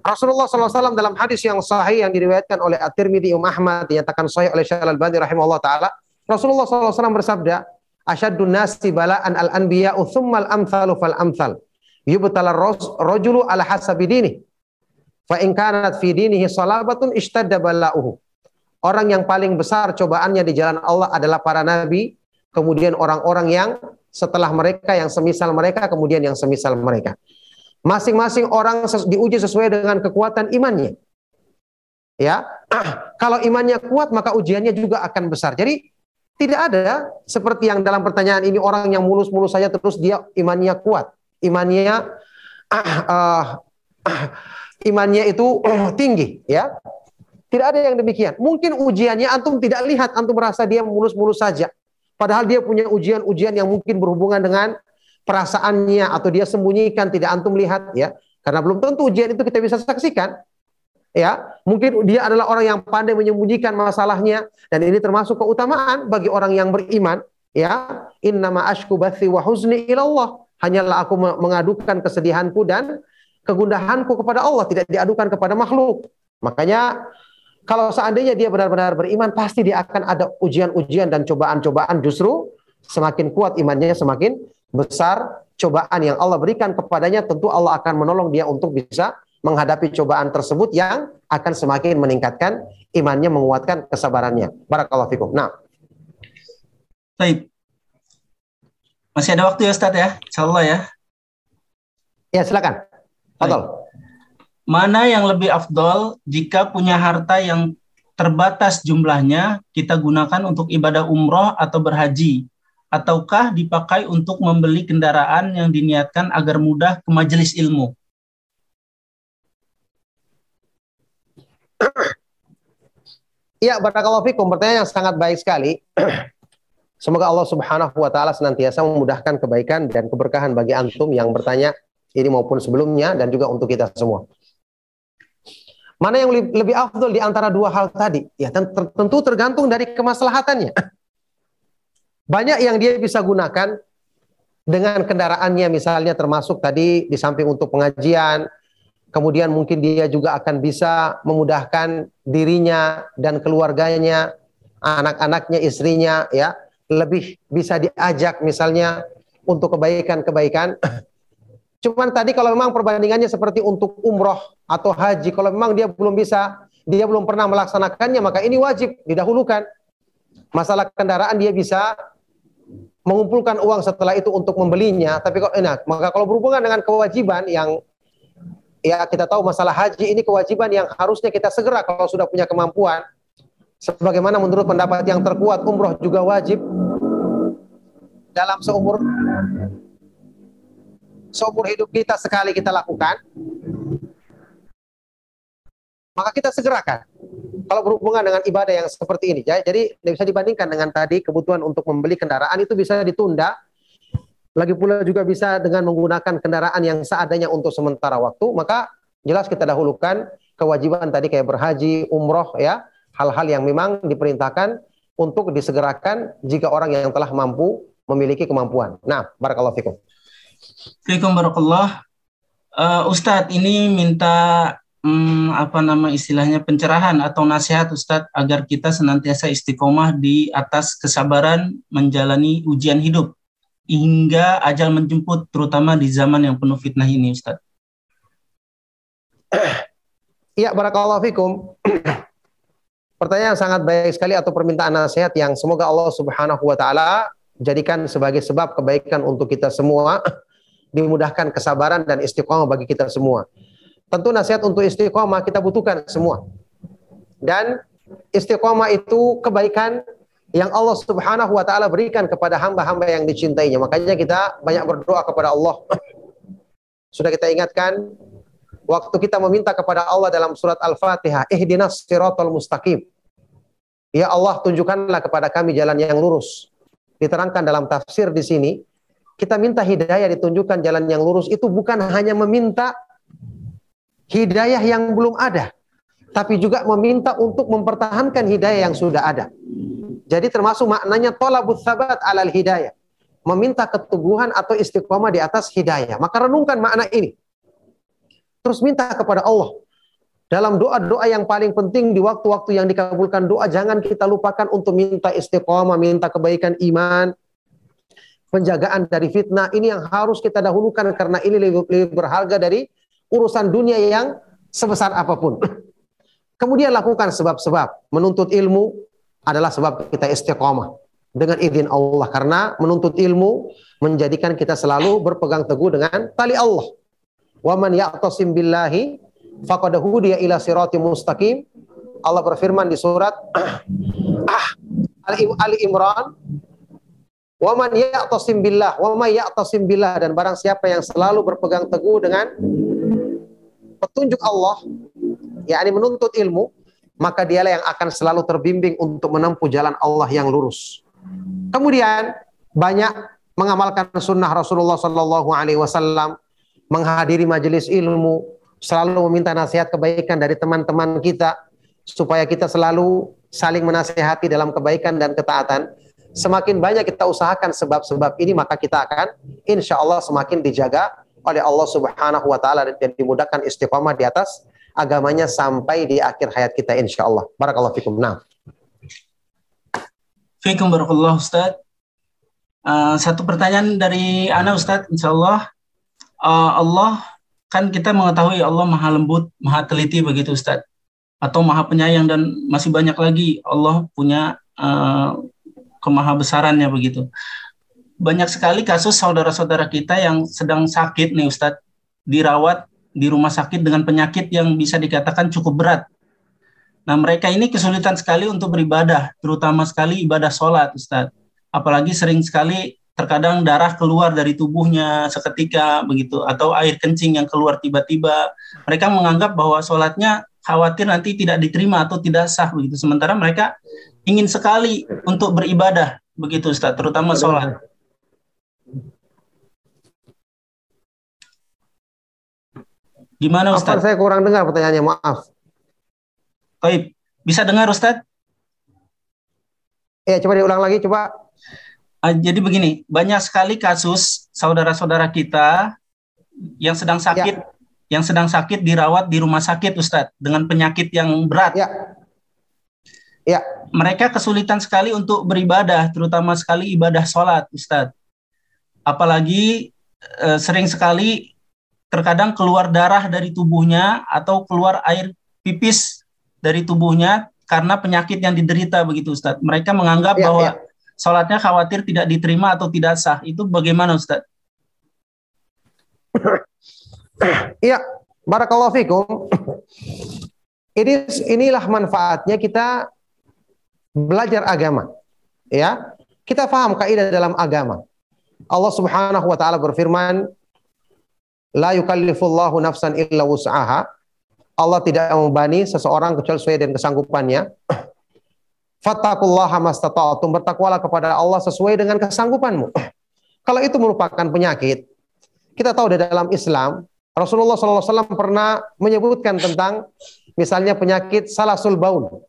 Rasulullah SAW dalam hadis yang sahih yang diriwayatkan oleh At-Tirmidzi Imam Ahmad dinyatakan sahih oleh Syekh Al-Albani rahimahullah taala, Rasulullah SAW bersabda, "Asyaddun nasi bala'an al-anbiya'u tsummal amthalu fal amthal." Yubtala rajulu ala hasabi dinih. Fa in kanat fi dinihi salabatun ishtadda bala'uhu. Orang yang paling besar cobaannya di jalan Allah adalah para nabi, kemudian orang-orang yang setelah mereka yang semisal mereka, kemudian yang semisal mereka. Masing-masing orang diuji sesuai dengan kekuatan imannya. Ya, kalau imannya kuat maka ujiannya juga akan besar. Jadi tidak ada seperti yang dalam pertanyaan ini orang yang mulus-mulus saja terus dia imannya kuat, imannya uh, uh, imannya itu uh, tinggi, ya. Tidak ada yang demikian. Mungkin ujiannya antum tidak lihat, antum merasa dia mulus-mulus saja. Padahal dia punya ujian-ujian yang mungkin berhubungan dengan perasaannya atau dia sembunyikan tidak antum lihat ya. Karena belum tentu ujian itu kita bisa saksikan ya. Mungkin dia adalah orang yang pandai menyembunyikan masalahnya dan ini termasuk keutamaan bagi orang yang beriman ya. Innama ashku bathi wa huzni ilallah. Hanyalah aku mengadukan kesedihanku dan kegundahanku kepada Allah tidak diadukan kepada makhluk. Makanya kalau seandainya dia benar-benar beriman pasti dia akan ada ujian-ujian dan cobaan-cobaan justru semakin kuat imannya semakin besar cobaan yang Allah berikan kepadanya, tentu Allah akan menolong dia untuk bisa menghadapi cobaan tersebut yang akan semakin meningkatkan imannya, menguatkan kesabarannya. Barakallahu fikum. Nah. Baik. Masih ada waktu ya Ustaz ya? Insyaallah ya. Ya, silakan. Fadol. Mana yang lebih afdol jika punya harta yang terbatas jumlahnya kita gunakan untuk ibadah umroh atau berhaji ataukah dipakai untuk membeli kendaraan yang diniatkan agar mudah ke majelis ilmu? Iya, barakallahu fikum. Pertanyaan yang sangat baik sekali. Semoga Allah Subhanahu wa taala senantiasa memudahkan kebaikan dan keberkahan bagi antum yang bertanya ini maupun sebelumnya dan juga untuk kita semua. Mana yang lebih afdol di antara dua hal tadi? Ya tentu tergantung dari kemaslahatannya. Banyak yang dia bisa gunakan dengan kendaraannya misalnya termasuk tadi di samping untuk pengajian, kemudian mungkin dia juga akan bisa memudahkan dirinya dan keluarganya, anak-anaknya, istrinya ya, lebih bisa diajak misalnya untuk kebaikan-kebaikan. Cuman tadi kalau memang perbandingannya seperti untuk umroh atau haji, kalau memang dia belum bisa, dia belum pernah melaksanakannya, maka ini wajib didahulukan. Masalah kendaraan dia bisa mengumpulkan uang setelah itu untuk membelinya, tapi kok enak. Maka kalau berhubungan dengan kewajiban yang ya kita tahu masalah haji ini kewajiban yang harusnya kita segera kalau sudah punya kemampuan. Sebagaimana menurut pendapat yang terkuat umroh juga wajib dalam seumur seumur hidup kita sekali kita lakukan. Maka kita segerakan kalau berhubungan dengan ibadah yang seperti ini. Ya, jadi bisa dibandingkan dengan tadi kebutuhan untuk membeli kendaraan itu bisa ditunda. Lagi pula juga bisa dengan menggunakan kendaraan yang seadanya untuk sementara waktu. Maka jelas kita dahulukan kewajiban tadi kayak berhaji, umroh ya, hal-hal yang memang diperintahkan untuk disegerakan jika orang yang telah mampu memiliki kemampuan. Nah, barakallahu fikum. Assalamualaikum warahmatullahi uh, Ustadz ini minta hmm, apa nama istilahnya pencerahan atau nasihat Ustadz agar kita senantiasa istiqomah di atas kesabaran menjalani ujian hidup hingga ajal menjemput terutama di zaman yang penuh fitnah ini Ustadz. Iya, barakallahu fikum. Pertanyaan sangat baik sekali atau permintaan nasihat yang semoga Allah Subhanahu wa taala jadikan sebagai sebab kebaikan untuk kita semua, dimudahkan kesabaran dan istiqomah bagi kita semua. Tentu nasihat untuk istiqomah kita butuhkan semua. Dan istiqomah itu kebaikan yang Allah Subhanahu wa taala berikan kepada hamba-hamba yang dicintainya. Makanya kita banyak berdoa kepada Allah. Sudah kita ingatkan waktu kita meminta kepada Allah dalam surat Al-Fatihah, ihdinas siratal mustaqim. Ya Allah, tunjukkanlah kepada kami jalan yang lurus. Diterangkan dalam tafsir di sini, kita minta hidayah ditunjukkan jalan yang lurus itu bukan hanya meminta hidayah yang belum ada, tapi juga meminta untuk mempertahankan hidayah yang sudah ada. Jadi termasuk maknanya tolabut sabat alal hidayah. Meminta keteguhan atau istiqomah di atas hidayah. Maka renungkan makna ini. Terus minta kepada Allah. dalam doa-doa yang paling penting di waktu-waktu yang dikabulkan doa jangan kita lupakan untuk minta istiqomah, minta kebaikan iman, penjagaan dari fitnah. Ini yang harus kita dahulukan karena ini lebih, lebih berharga dari urusan dunia yang sebesar apa pun. Kemudian lakukan sebab-sebab. Menuntut ilmu adalah sebab kita istiqomah dengan izin Allah karena menuntut ilmu menjadikan kita selalu berpegang teguh dengan tali Allah. Wa man ya'tasim billahi faqad hudiya ila siratim mustaqim. Allah berfirman di surat ah, Imran Wa man ya'tasim billah wa may ya'tasim billah dan barang siapa yang selalu berpegang teguh dengan petunjuk Allah yakni menuntut ilmu maka dialah yang akan selalu terbimbing untuk menempuh jalan Allah yang lurus. Kemudian banyak mengamalkan sunnah Rasulullah Sallallahu Alaihi Wasallam, menghadiri majelis ilmu, selalu meminta nasihat kebaikan dari teman-teman kita supaya kita selalu saling menasehati dalam kebaikan dan ketaatan. Semakin banyak kita usahakan sebab-sebab ini maka kita akan insya Allah semakin dijaga oleh Allah Subhanahu Wa Taala dan dimudahkan istiqomah di atas agamanya sampai di akhir hayat kita insya Allah. Barakallahu fikum. Nah. Fikum barakallah Ustaz. Uh, satu pertanyaan dari Ana Ustaz, insya Allah. Uh, Allah kan kita mengetahui Allah maha lembut, maha teliti begitu Ustaz. Atau maha penyayang dan masih banyak lagi Allah punya uh, kemahabesarannya begitu. Banyak sekali kasus saudara-saudara kita yang sedang sakit nih Ustadz, dirawat di rumah sakit dengan penyakit yang bisa dikatakan cukup berat. Nah mereka ini kesulitan sekali untuk beribadah, terutama sekali ibadah sholat Ustadz. Apalagi sering sekali terkadang darah keluar dari tubuhnya seketika begitu atau air kencing yang keluar tiba-tiba mereka menganggap bahwa sholatnya khawatir nanti tidak diterima atau tidak sah begitu sementara mereka ingin sekali untuk beribadah begitu Ustaz terutama sholat gimana Ustaz? Apa saya kurang dengar pertanyaannya maaf Baik bisa dengar Ustaz? Ya coba diulang lagi coba Uh, jadi begini, banyak sekali kasus saudara-saudara kita yang sedang sakit, ya. yang sedang sakit dirawat di rumah sakit, Ustadz, dengan penyakit yang berat. Ya. Ya. Mereka kesulitan sekali untuk beribadah, terutama sekali ibadah sholat, Ustadz. Apalagi uh, sering sekali terkadang keluar darah dari tubuhnya atau keluar air pipis dari tubuhnya karena penyakit yang diderita begitu, Ustadz. Mereka menganggap ya, bahwa ya sholatnya khawatir tidak diterima atau tidak sah. Itu bagaimana Ustaz? Iya, barakallahu fikum. Ini inilah manfaatnya kita belajar agama. Ya. Kita paham kaidah dalam agama. Allah Subhanahu wa taala berfirman, "La yukallifullahu nafsan illa wus'aha." Allah tidak membani seseorang kecuali sesuai dengan kesanggupannya. Fattakullaha mastata'tum. Bertakwalah kepada Allah sesuai dengan kesanggupanmu. Kalau itu merupakan penyakit, kita tahu di dalam Islam, Rasulullah SAW pernah menyebutkan tentang misalnya penyakit salasul baun.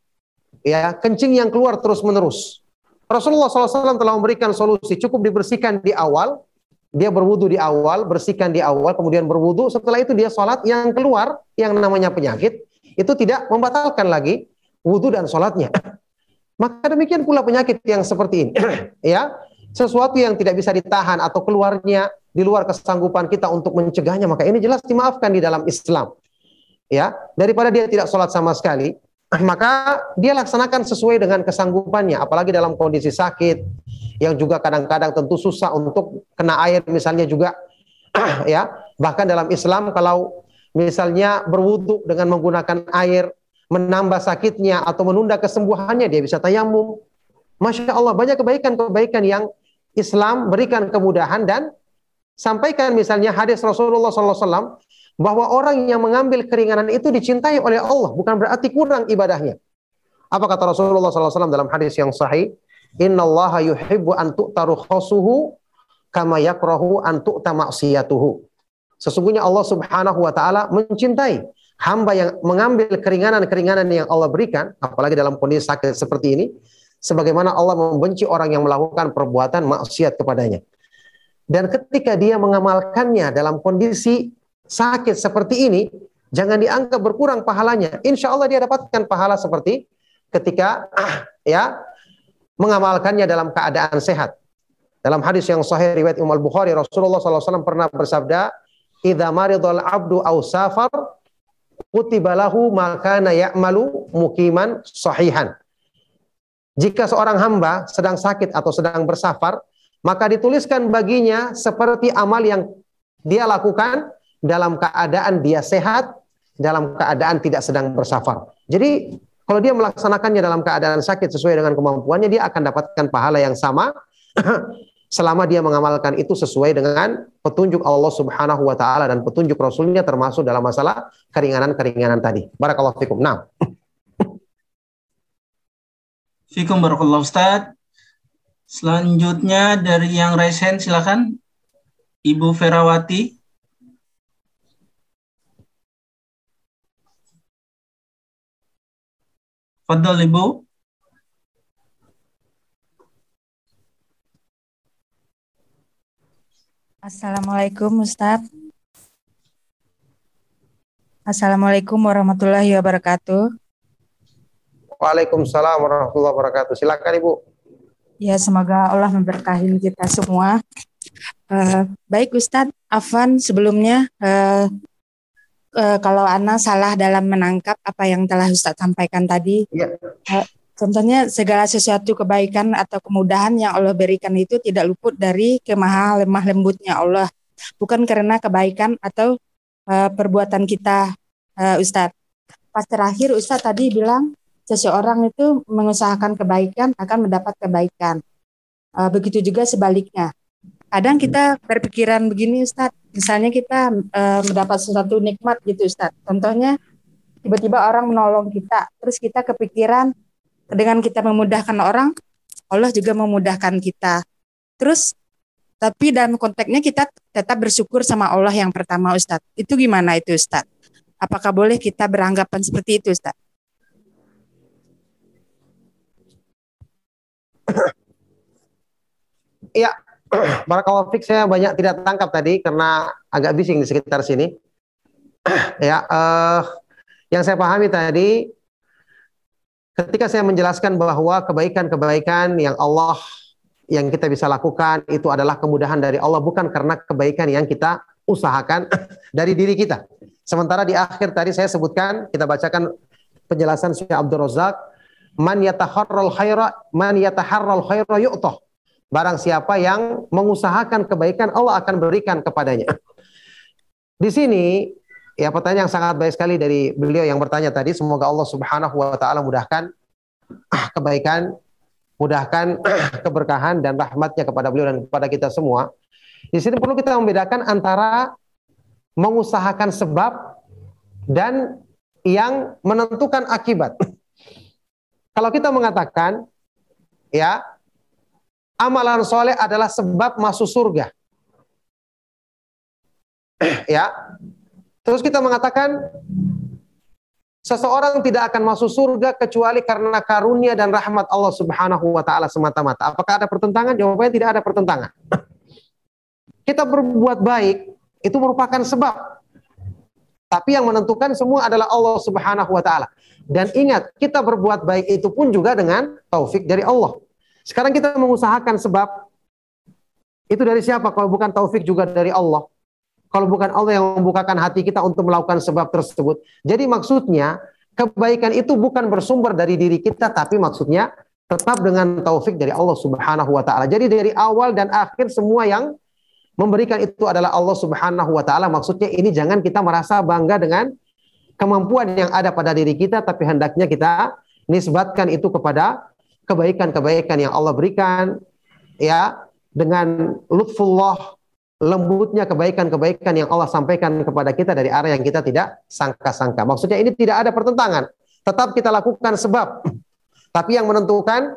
Ya, kencing yang keluar terus-menerus. Rasulullah SAW telah memberikan solusi, cukup dibersihkan di awal, dia berwudu di awal, bersihkan di awal, kemudian berwudu, setelah itu dia sholat yang keluar, yang namanya penyakit, itu tidak membatalkan lagi wudu dan sholatnya. Maka demikian pula penyakit yang seperti ini. ya, sesuatu yang tidak bisa ditahan atau keluarnya di luar kesanggupan kita untuk mencegahnya, maka ini jelas dimaafkan di dalam Islam. Ya, daripada dia tidak sholat sama sekali, maka dia laksanakan sesuai dengan kesanggupannya, apalagi dalam kondisi sakit yang juga kadang-kadang tentu susah untuk kena air misalnya juga ya. Bahkan dalam Islam kalau misalnya berwudhu dengan menggunakan air menambah sakitnya atau menunda kesembuhannya, dia bisa tayamum. Masya Allah, banyak kebaikan-kebaikan yang Islam berikan kemudahan dan sampaikan misalnya hadis Rasulullah SAW bahwa orang yang mengambil keringanan itu dicintai oleh Allah, bukan berarti kurang ibadahnya. Apa kata Rasulullah SAW dalam hadis yang sahih? Inna Allah yuhibbu an tu'taru khosuhu kama yakrahu an tu'ta maksiyatuhu. Sesungguhnya Allah Subhanahu wa taala mencintai hamba yang mengambil keringanan-keringanan yang Allah berikan, apalagi dalam kondisi sakit seperti ini, sebagaimana Allah membenci orang yang melakukan perbuatan maksiat kepadanya. Dan ketika dia mengamalkannya dalam kondisi sakit seperti ini, Jangan dianggap berkurang pahalanya. Insya Allah dia dapatkan pahala seperti ketika ya mengamalkannya dalam keadaan sehat. Dalam hadis yang sahih riwayat Imam Al-Bukhari Rasulullah SAW pernah bersabda, "Idza maridul abdu aw safar kutiba lahu makana ya'malu mukiman sahihan." Jika seorang hamba sedang sakit atau sedang bersafar, maka dituliskan baginya seperti amal yang dia lakukan dalam keadaan dia sehat, dalam keadaan tidak sedang bersafar. Jadi kalau dia melaksanakannya dalam keadaan sakit sesuai dengan kemampuannya, dia akan dapatkan pahala yang sama selama dia mengamalkan itu sesuai dengan petunjuk Allah Subhanahu wa taala dan petunjuk Rasulnya termasuk dalam masalah keringanan-keringanan tadi. Barakallahu fikum. Nah. Fikum barakallahu Ustaz. Selanjutnya dari yang raise hand silakan Ibu Ferawati. Fadol Ibu. Assalamualaikum Ustaz. Assalamualaikum warahmatullahi wabarakatuh. Waalaikumsalam warahmatullahi wabarakatuh. Silakan Ibu. Ya, semoga Allah memberkahi kita semua. Uh, baik Ustadz, Afan sebelumnya uh, uh, kalau Ana salah dalam menangkap apa yang telah Ustadz sampaikan tadi. Ya. Uh, Contohnya segala sesuatu kebaikan atau kemudahan yang Allah berikan itu tidak luput dari kemahal lemah lembutnya Allah. Bukan karena kebaikan atau uh, perbuatan kita, uh, Ustadz. Pas terakhir Ustadz tadi bilang seseorang itu mengusahakan kebaikan akan mendapat kebaikan. Uh, begitu juga sebaliknya. Kadang kita berpikiran begini Ustadz, misalnya kita uh, mendapat sesuatu nikmat gitu Ustadz. Contohnya tiba-tiba orang menolong kita, terus kita kepikiran dengan kita memudahkan orang, Allah juga memudahkan kita. Terus tapi dalam konteksnya kita tetap bersyukur sama Allah yang pertama Ustadz. Itu gimana itu Ustadz? Apakah boleh kita beranggapan seperti itu Ustadz? Iya, Fik saya banyak tidak tangkap tadi karena agak bising di sekitar sini. ya, uh, yang saya pahami tadi Ketika saya menjelaskan bahwa kebaikan-kebaikan yang Allah yang kita bisa lakukan itu adalah kemudahan dari Allah bukan karena kebaikan yang kita usahakan dari diri kita. Sementara di akhir tadi saya sebutkan kita bacakan penjelasan Syekh Abdul Razak man yataharral khaira man yataharral khaira yu'tah. Barang siapa yang mengusahakan kebaikan Allah akan berikan kepadanya. Di sini Ya pertanyaan yang sangat baik sekali dari beliau yang bertanya tadi. Semoga Allah Subhanahu wa taala mudahkan ah, kebaikan, mudahkan keberkahan dan rahmatnya kepada beliau dan kepada kita semua. Di sini perlu kita membedakan antara mengusahakan sebab dan yang menentukan akibat. Kalau kita mengatakan ya amalan soleh adalah sebab masuk surga. ya, Terus kita mengatakan seseorang tidak akan masuk surga kecuali karena karunia dan rahmat Allah Subhanahu wa taala semata-mata. Apakah ada pertentangan? Jawabannya tidak ada pertentangan. Kita berbuat baik itu merupakan sebab. Tapi yang menentukan semua adalah Allah Subhanahu wa taala. Dan ingat, kita berbuat baik itu pun juga dengan taufik dari Allah. Sekarang kita mengusahakan sebab itu dari siapa kalau bukan taufik juga dari Allah? kalau bukan Allah yang membukakan hati kita untuk melakukan sebab tersebut. Jadi maksudnya kebaikan itu bukan bersumber dari diri kita tapi maksudnya tetap dengan taufik dari Allah Subhanahu wa taala. Jadi dari awal dan akhir semua yang memberikan itu adalah Allah Subhanahu wa taala. Maksudnya ini jangan kita merasa bangga dengan kemampuan yang ada pada diri kita tapi hendaknya kita nisbatkan itu kepada kebaikan-kebaikan yang Allah berikan ya dengan lutfullah lembutnya kebaikan-kebaikan yang Allah sampaikan kepada kita dari arah yang kita tidak sangka-sangka. Maksudnya ini tidak ada pertentangan. Tetap kita lakukan sebab. Tapi yang menentukan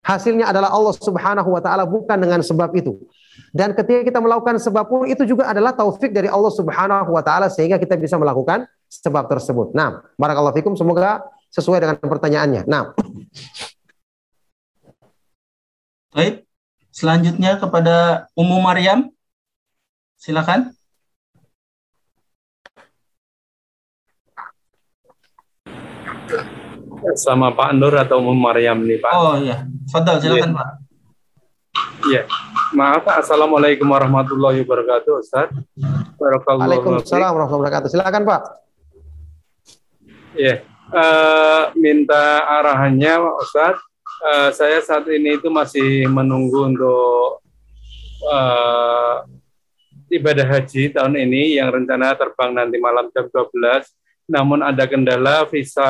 hasilnya adalah Allah Subhanahu wa taala bukan dengan sebab itu. Dan ketika kita melakukan sebab pun itu juga adalah taufik dari Allah Subhanahu wa taala sehingga kita bisa melakukan sebab tersebut. Nah, barakallahu fikum semoga sesuai dengan pertanyaannya. Nah. Baik. Selanjutnya kepada Ummu Maryam. Silakan. sama Pak Nur atau Umum Maryam nih Pak. Oh iya, Fadal silakan Pak. Iya. Maaf, Assalamualaikum warahmatullahi wabarakatuh, Ustaz. Waalaikumsalam warahmatullahi wabarakatuh. Silakan Pak. Iya. Eh, minta arahannya, Ustaz. Eh, saya saat ini itu masih menunggu untuk eh, ibadah haji tahun ini yang rencana terbang nanti malam jam 12. Namun ada kendala visa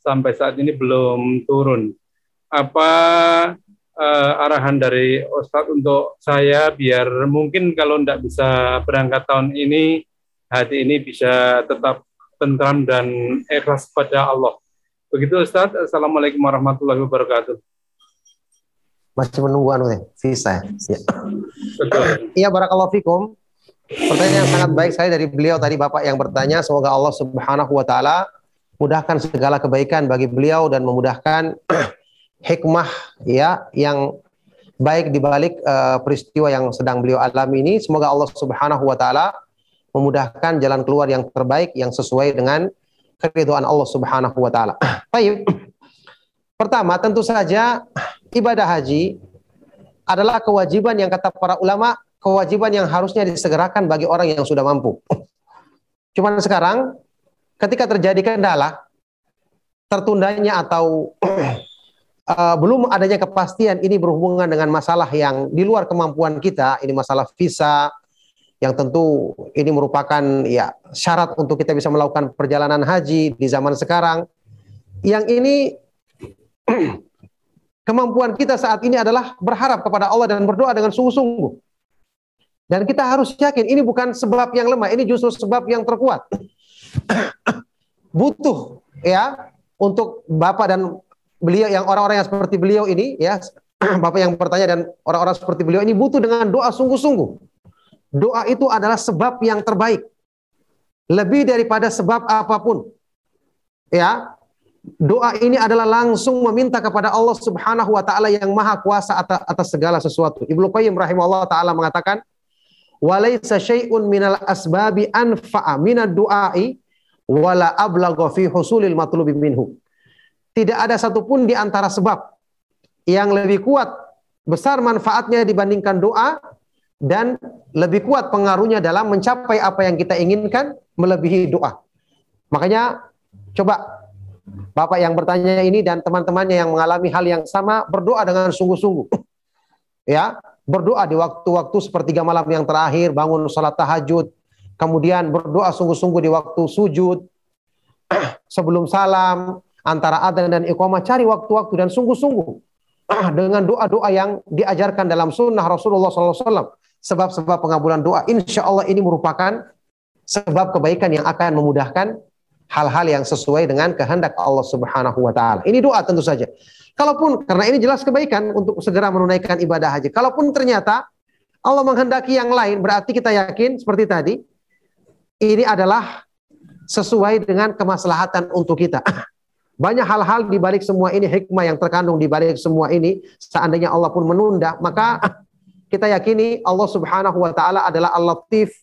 sampai saat ini belum turun. Apa eh, arahan dari Ustadz untuk saya biar mungkin kalau tidak bisa berangkat tahun ini, hati ini bisa tetap tentram dan ikhlas pada Allah. Begitu Ustadz. Assalamualaikum warahmatullahi wabarakatuh. Masih menunggu anu nih, visa. Ya. Iya barakallahu fikum. Pertanyaan yang sangat baik saya dari beliau tadi Bapak yang bertanya semoga Allah Subhanahu wa taala mudahkan segala kebaikan bagi beliau dan memudahkan hikmah ya yang baik di balik uh, peristiwa yang sedang beliau alami ini semoga Allah Subhanahu wa taala memudahkan jalan keluar yang terbaik yang sesuai dengan keridhaan Allah Subhanahu wa taala. Baik. Pertama, tentu saja ibadah haji adalah kewajiban yang kata para ulama, kewajiban yang harusnya disegerakan bagi orang yang sudah mampu. Cuman sekarang ketika terjadi kendala, tertundanya atau uh, belum adanya kepastian ini berhubungan dengan masalah yang di luar kemampuan kita, ini masalah visa yang tentu ini merupakan ya syarat untuk kita bisa melakukan perjalanan haji di zaman sekarang. Yang ini kemampuan kita saat ini adalah berharap kepada Allah dan berdoa dengan sungguh-sungguh. Dan kita harus yakin ini bukan sebab yang lemah, ini justru sebab yang terkuat. Butuh ya untuk Bapak dan beliau yang orang-orang yang seperti beliau ini ya Bapak yang bertanya dan orang-orang seperti beliau ini butuh dengan doa sungguh-sungguh. Doa itu adalah sebab yang terbaik. Lebih daripada sebab apa pun. Ya, doa ini adalah langsung meminta kepada Allah Subhanahu wa taala yang maha kuasa atas, segala sesuatu. Ibnu Qayyim rahimahullah taala mengatakan, "Walaisa syai'un minal asbabi anfa'a minad du'ai wala ablagha fi husulil matlubi minhu." Tidak ada satupun di antara sebab yang lebih kuat besar manfaatnya dibandingkan doa dan lebih kuat pengaruhnya dalam mencapai apa yang kita inginkan melebihi doa. Makanya coba Bapak yang bertanya ini dan teman-temannya yang mengalami hal yang sama berdoa dengan sungguh-sungguh. Ya, berdoa di waktu-waktu sepertiga malam yang terakhir, bangun salat tahajud, kemudian berdoa sungguh-sungguh di waktu sujud, sebelum salam, antara adzan dan iqamah, cari waktu-waktu dan sungguh-sungguh dengan doa-doa yang diajarkan dalam sunnah Rasulullah SAW sebab-sebab pengabulan doa. Insya Allah ini merupakan sebab kebaikan yang akan memudahkan hal-hal yang sesuai dengan kehendak Allah Subhanahu wa taala. Ini doa tentu saja. Kalaupun karena ini jelas kebaikan untuk segera menunaikan ibadah haji. Kalaupun ternyata Allah menghendaki yang lain, berarti kita yakin seperti tadi ini adalah sesuai dengan kemaslahatan untuk kita. Banyak hal-hal di balik semua ini hikmah yang terkandung di balik semua ini. Seandainya Allah pun menunda, maka kita yakini Allah Subhanahu wa taala adalah Al-Latif,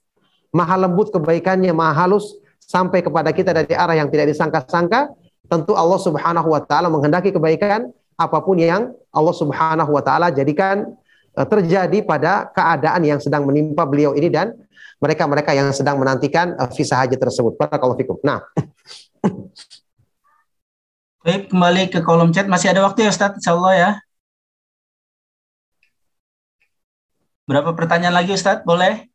Maha lembut kebaikannya, Maha halus sampai kepada kita dari arah yang tidak disangka-sangka. Tentu Allah Subhanahu wa taala menghendaki kebaikan apa pun yang Allah Subhanahu wa taala jadikan eh, terjadi pada keadaan yang sedang menimpa beliau ini dan mereka-mereka yang sedang menantikan eh, visa haji tersebut. Barakallahu fikum. Nah, Baik, kembali ke kolom chat. Masih ada waktu ya Ustaz, insya Allah ya. Berapa pertanyaan lagi Ustadz? Boleh?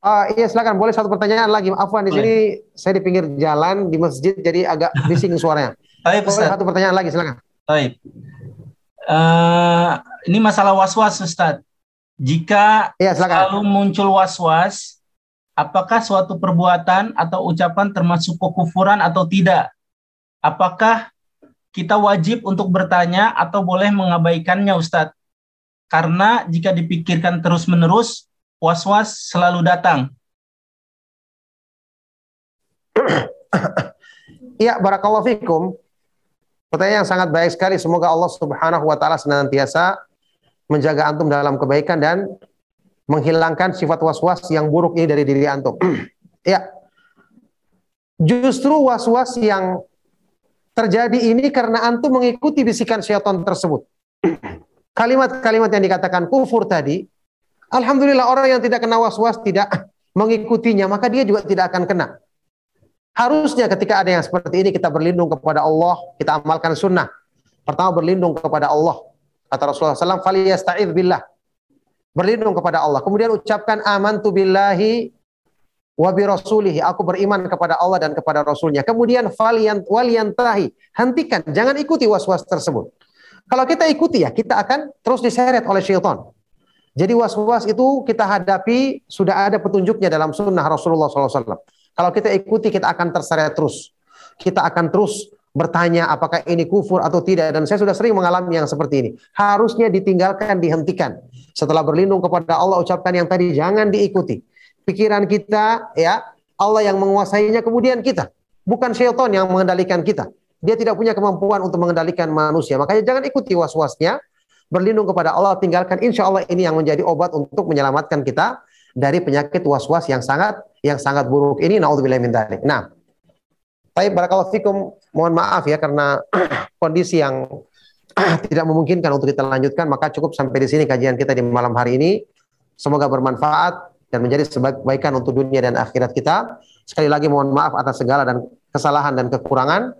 Uh, iya silakan boleh satu pertanyaan lagi. Afwan di sini saya di pinggir jalan di masjid jadi agak bising suaranya. Baik, boleh satu pertanyaan lagi silakan. Baik. Uh, ini masalah was-was Ustadz. Jika ya, selalu muncul was-was, apakah suatu perbuatan atau ucapan termasuk kekufuran atau tidak? Apakah kita wajib untuk bertanya atau boleh mengabaikannya Ustadz? Karena jika dipikirkan terus-menerus, was-was selalu datang. Iya, barakallahu fikum. Pertanyaan yang sangat baik sekali. Semoga Allah Subhanahu wa taala senantiasa menjaga antum dalam kebaikan dan menghilangkan sifat was-was yang buruk ini dari diri antum. ya. Justru was-was yang terjadi ini karena antum mengikuti bisikan syaitan tersebut. Kalimat-kalimat yang dikatakan kufur tadi, alhamdulillah orang yang tidak kena was-was tidak mengikutinya, maka dia juga tidak akan kena. Harusnya ketika ada yang seperti ini kita berlindung kepada Allah, kita amalkan sunnah. Pertama berlindung kepada Allah. Kata Rasulullah SAW, فَلِيَسْتَعِذْ billah. Berlindung kepada Allah. Kemudian ucapkan amantu billahi wa bi rasulihi. Aku beriman kepada Allah dan kepada Rasulnya. Kemudian waliyantahi. Hentikan, jangan ikuti was-was tersebut. Kalau kita ikuti ya, kita akan terus diseret oleh syaitan. Jadi was-was itu kita hadapi sudah ada petunjuknya dalam sunnah Rasulullah SAW. Kalau kita ikuti kita akan terseret terus. Kita akan terus bertanya apakah ini kufur atau tidak dan saya sudah sering mengalami yang seperti ini. Harusnya ditinggalkan, dihentikan. Setelah berlindung kepada Allah ucapkan yang tadi jangan diikuti. Pikiran kita ya Allah yang menguasainya kemudian kita. Bukan syaitan yang mengendalikan kita. Dia tidak punya kemampuan untuk mengendalikan manusia. Makanya jangan ikuti was-wasnya. Berlindung kepada Allah, tinggalkan. Insya Allah ini yang menjadi obat untuk menyelamatkan kita dari penyakit was-was yang sangat yang sangat buruk ini. Naudzubillah min Nah, Baik, barakallahu fikum. Mohon maaf ya karena kondisi yang tidak memungkinkan untuk kita lanjutkan, maka cukup sampai di sini kajian kita di malam hari ini. Semoga bermanfaat dan menjadi kebaikan untuk dunia dan akhirat kita. Sekali lagi mohon maaf atas segala dan kesalahan dan kekurangan.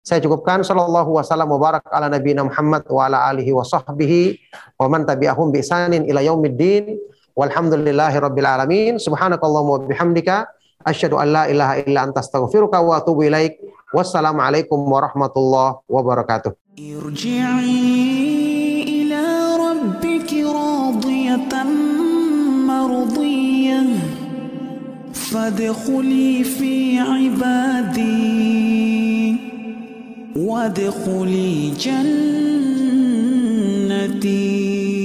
Saya cukupkan. Sallallahu wasallam mubarak ala Nabi Muhammad wa ala alihi wa sahbihi wa man tabi'ahum bi ihsanin ila yaumiddin. Walhamdulillahi rabbil alamin. Subhanakallahumma wa bihamdika. Asyhadu an la ilaha illa anta astaghfiruka wa atubu ilaik. Wassalamualaikum warahmatullahi wabarakatuh. Irji'i ila rabbiki radiyatan mardiyah. Fadkhuli fi ibadi. وادخلي جنتي.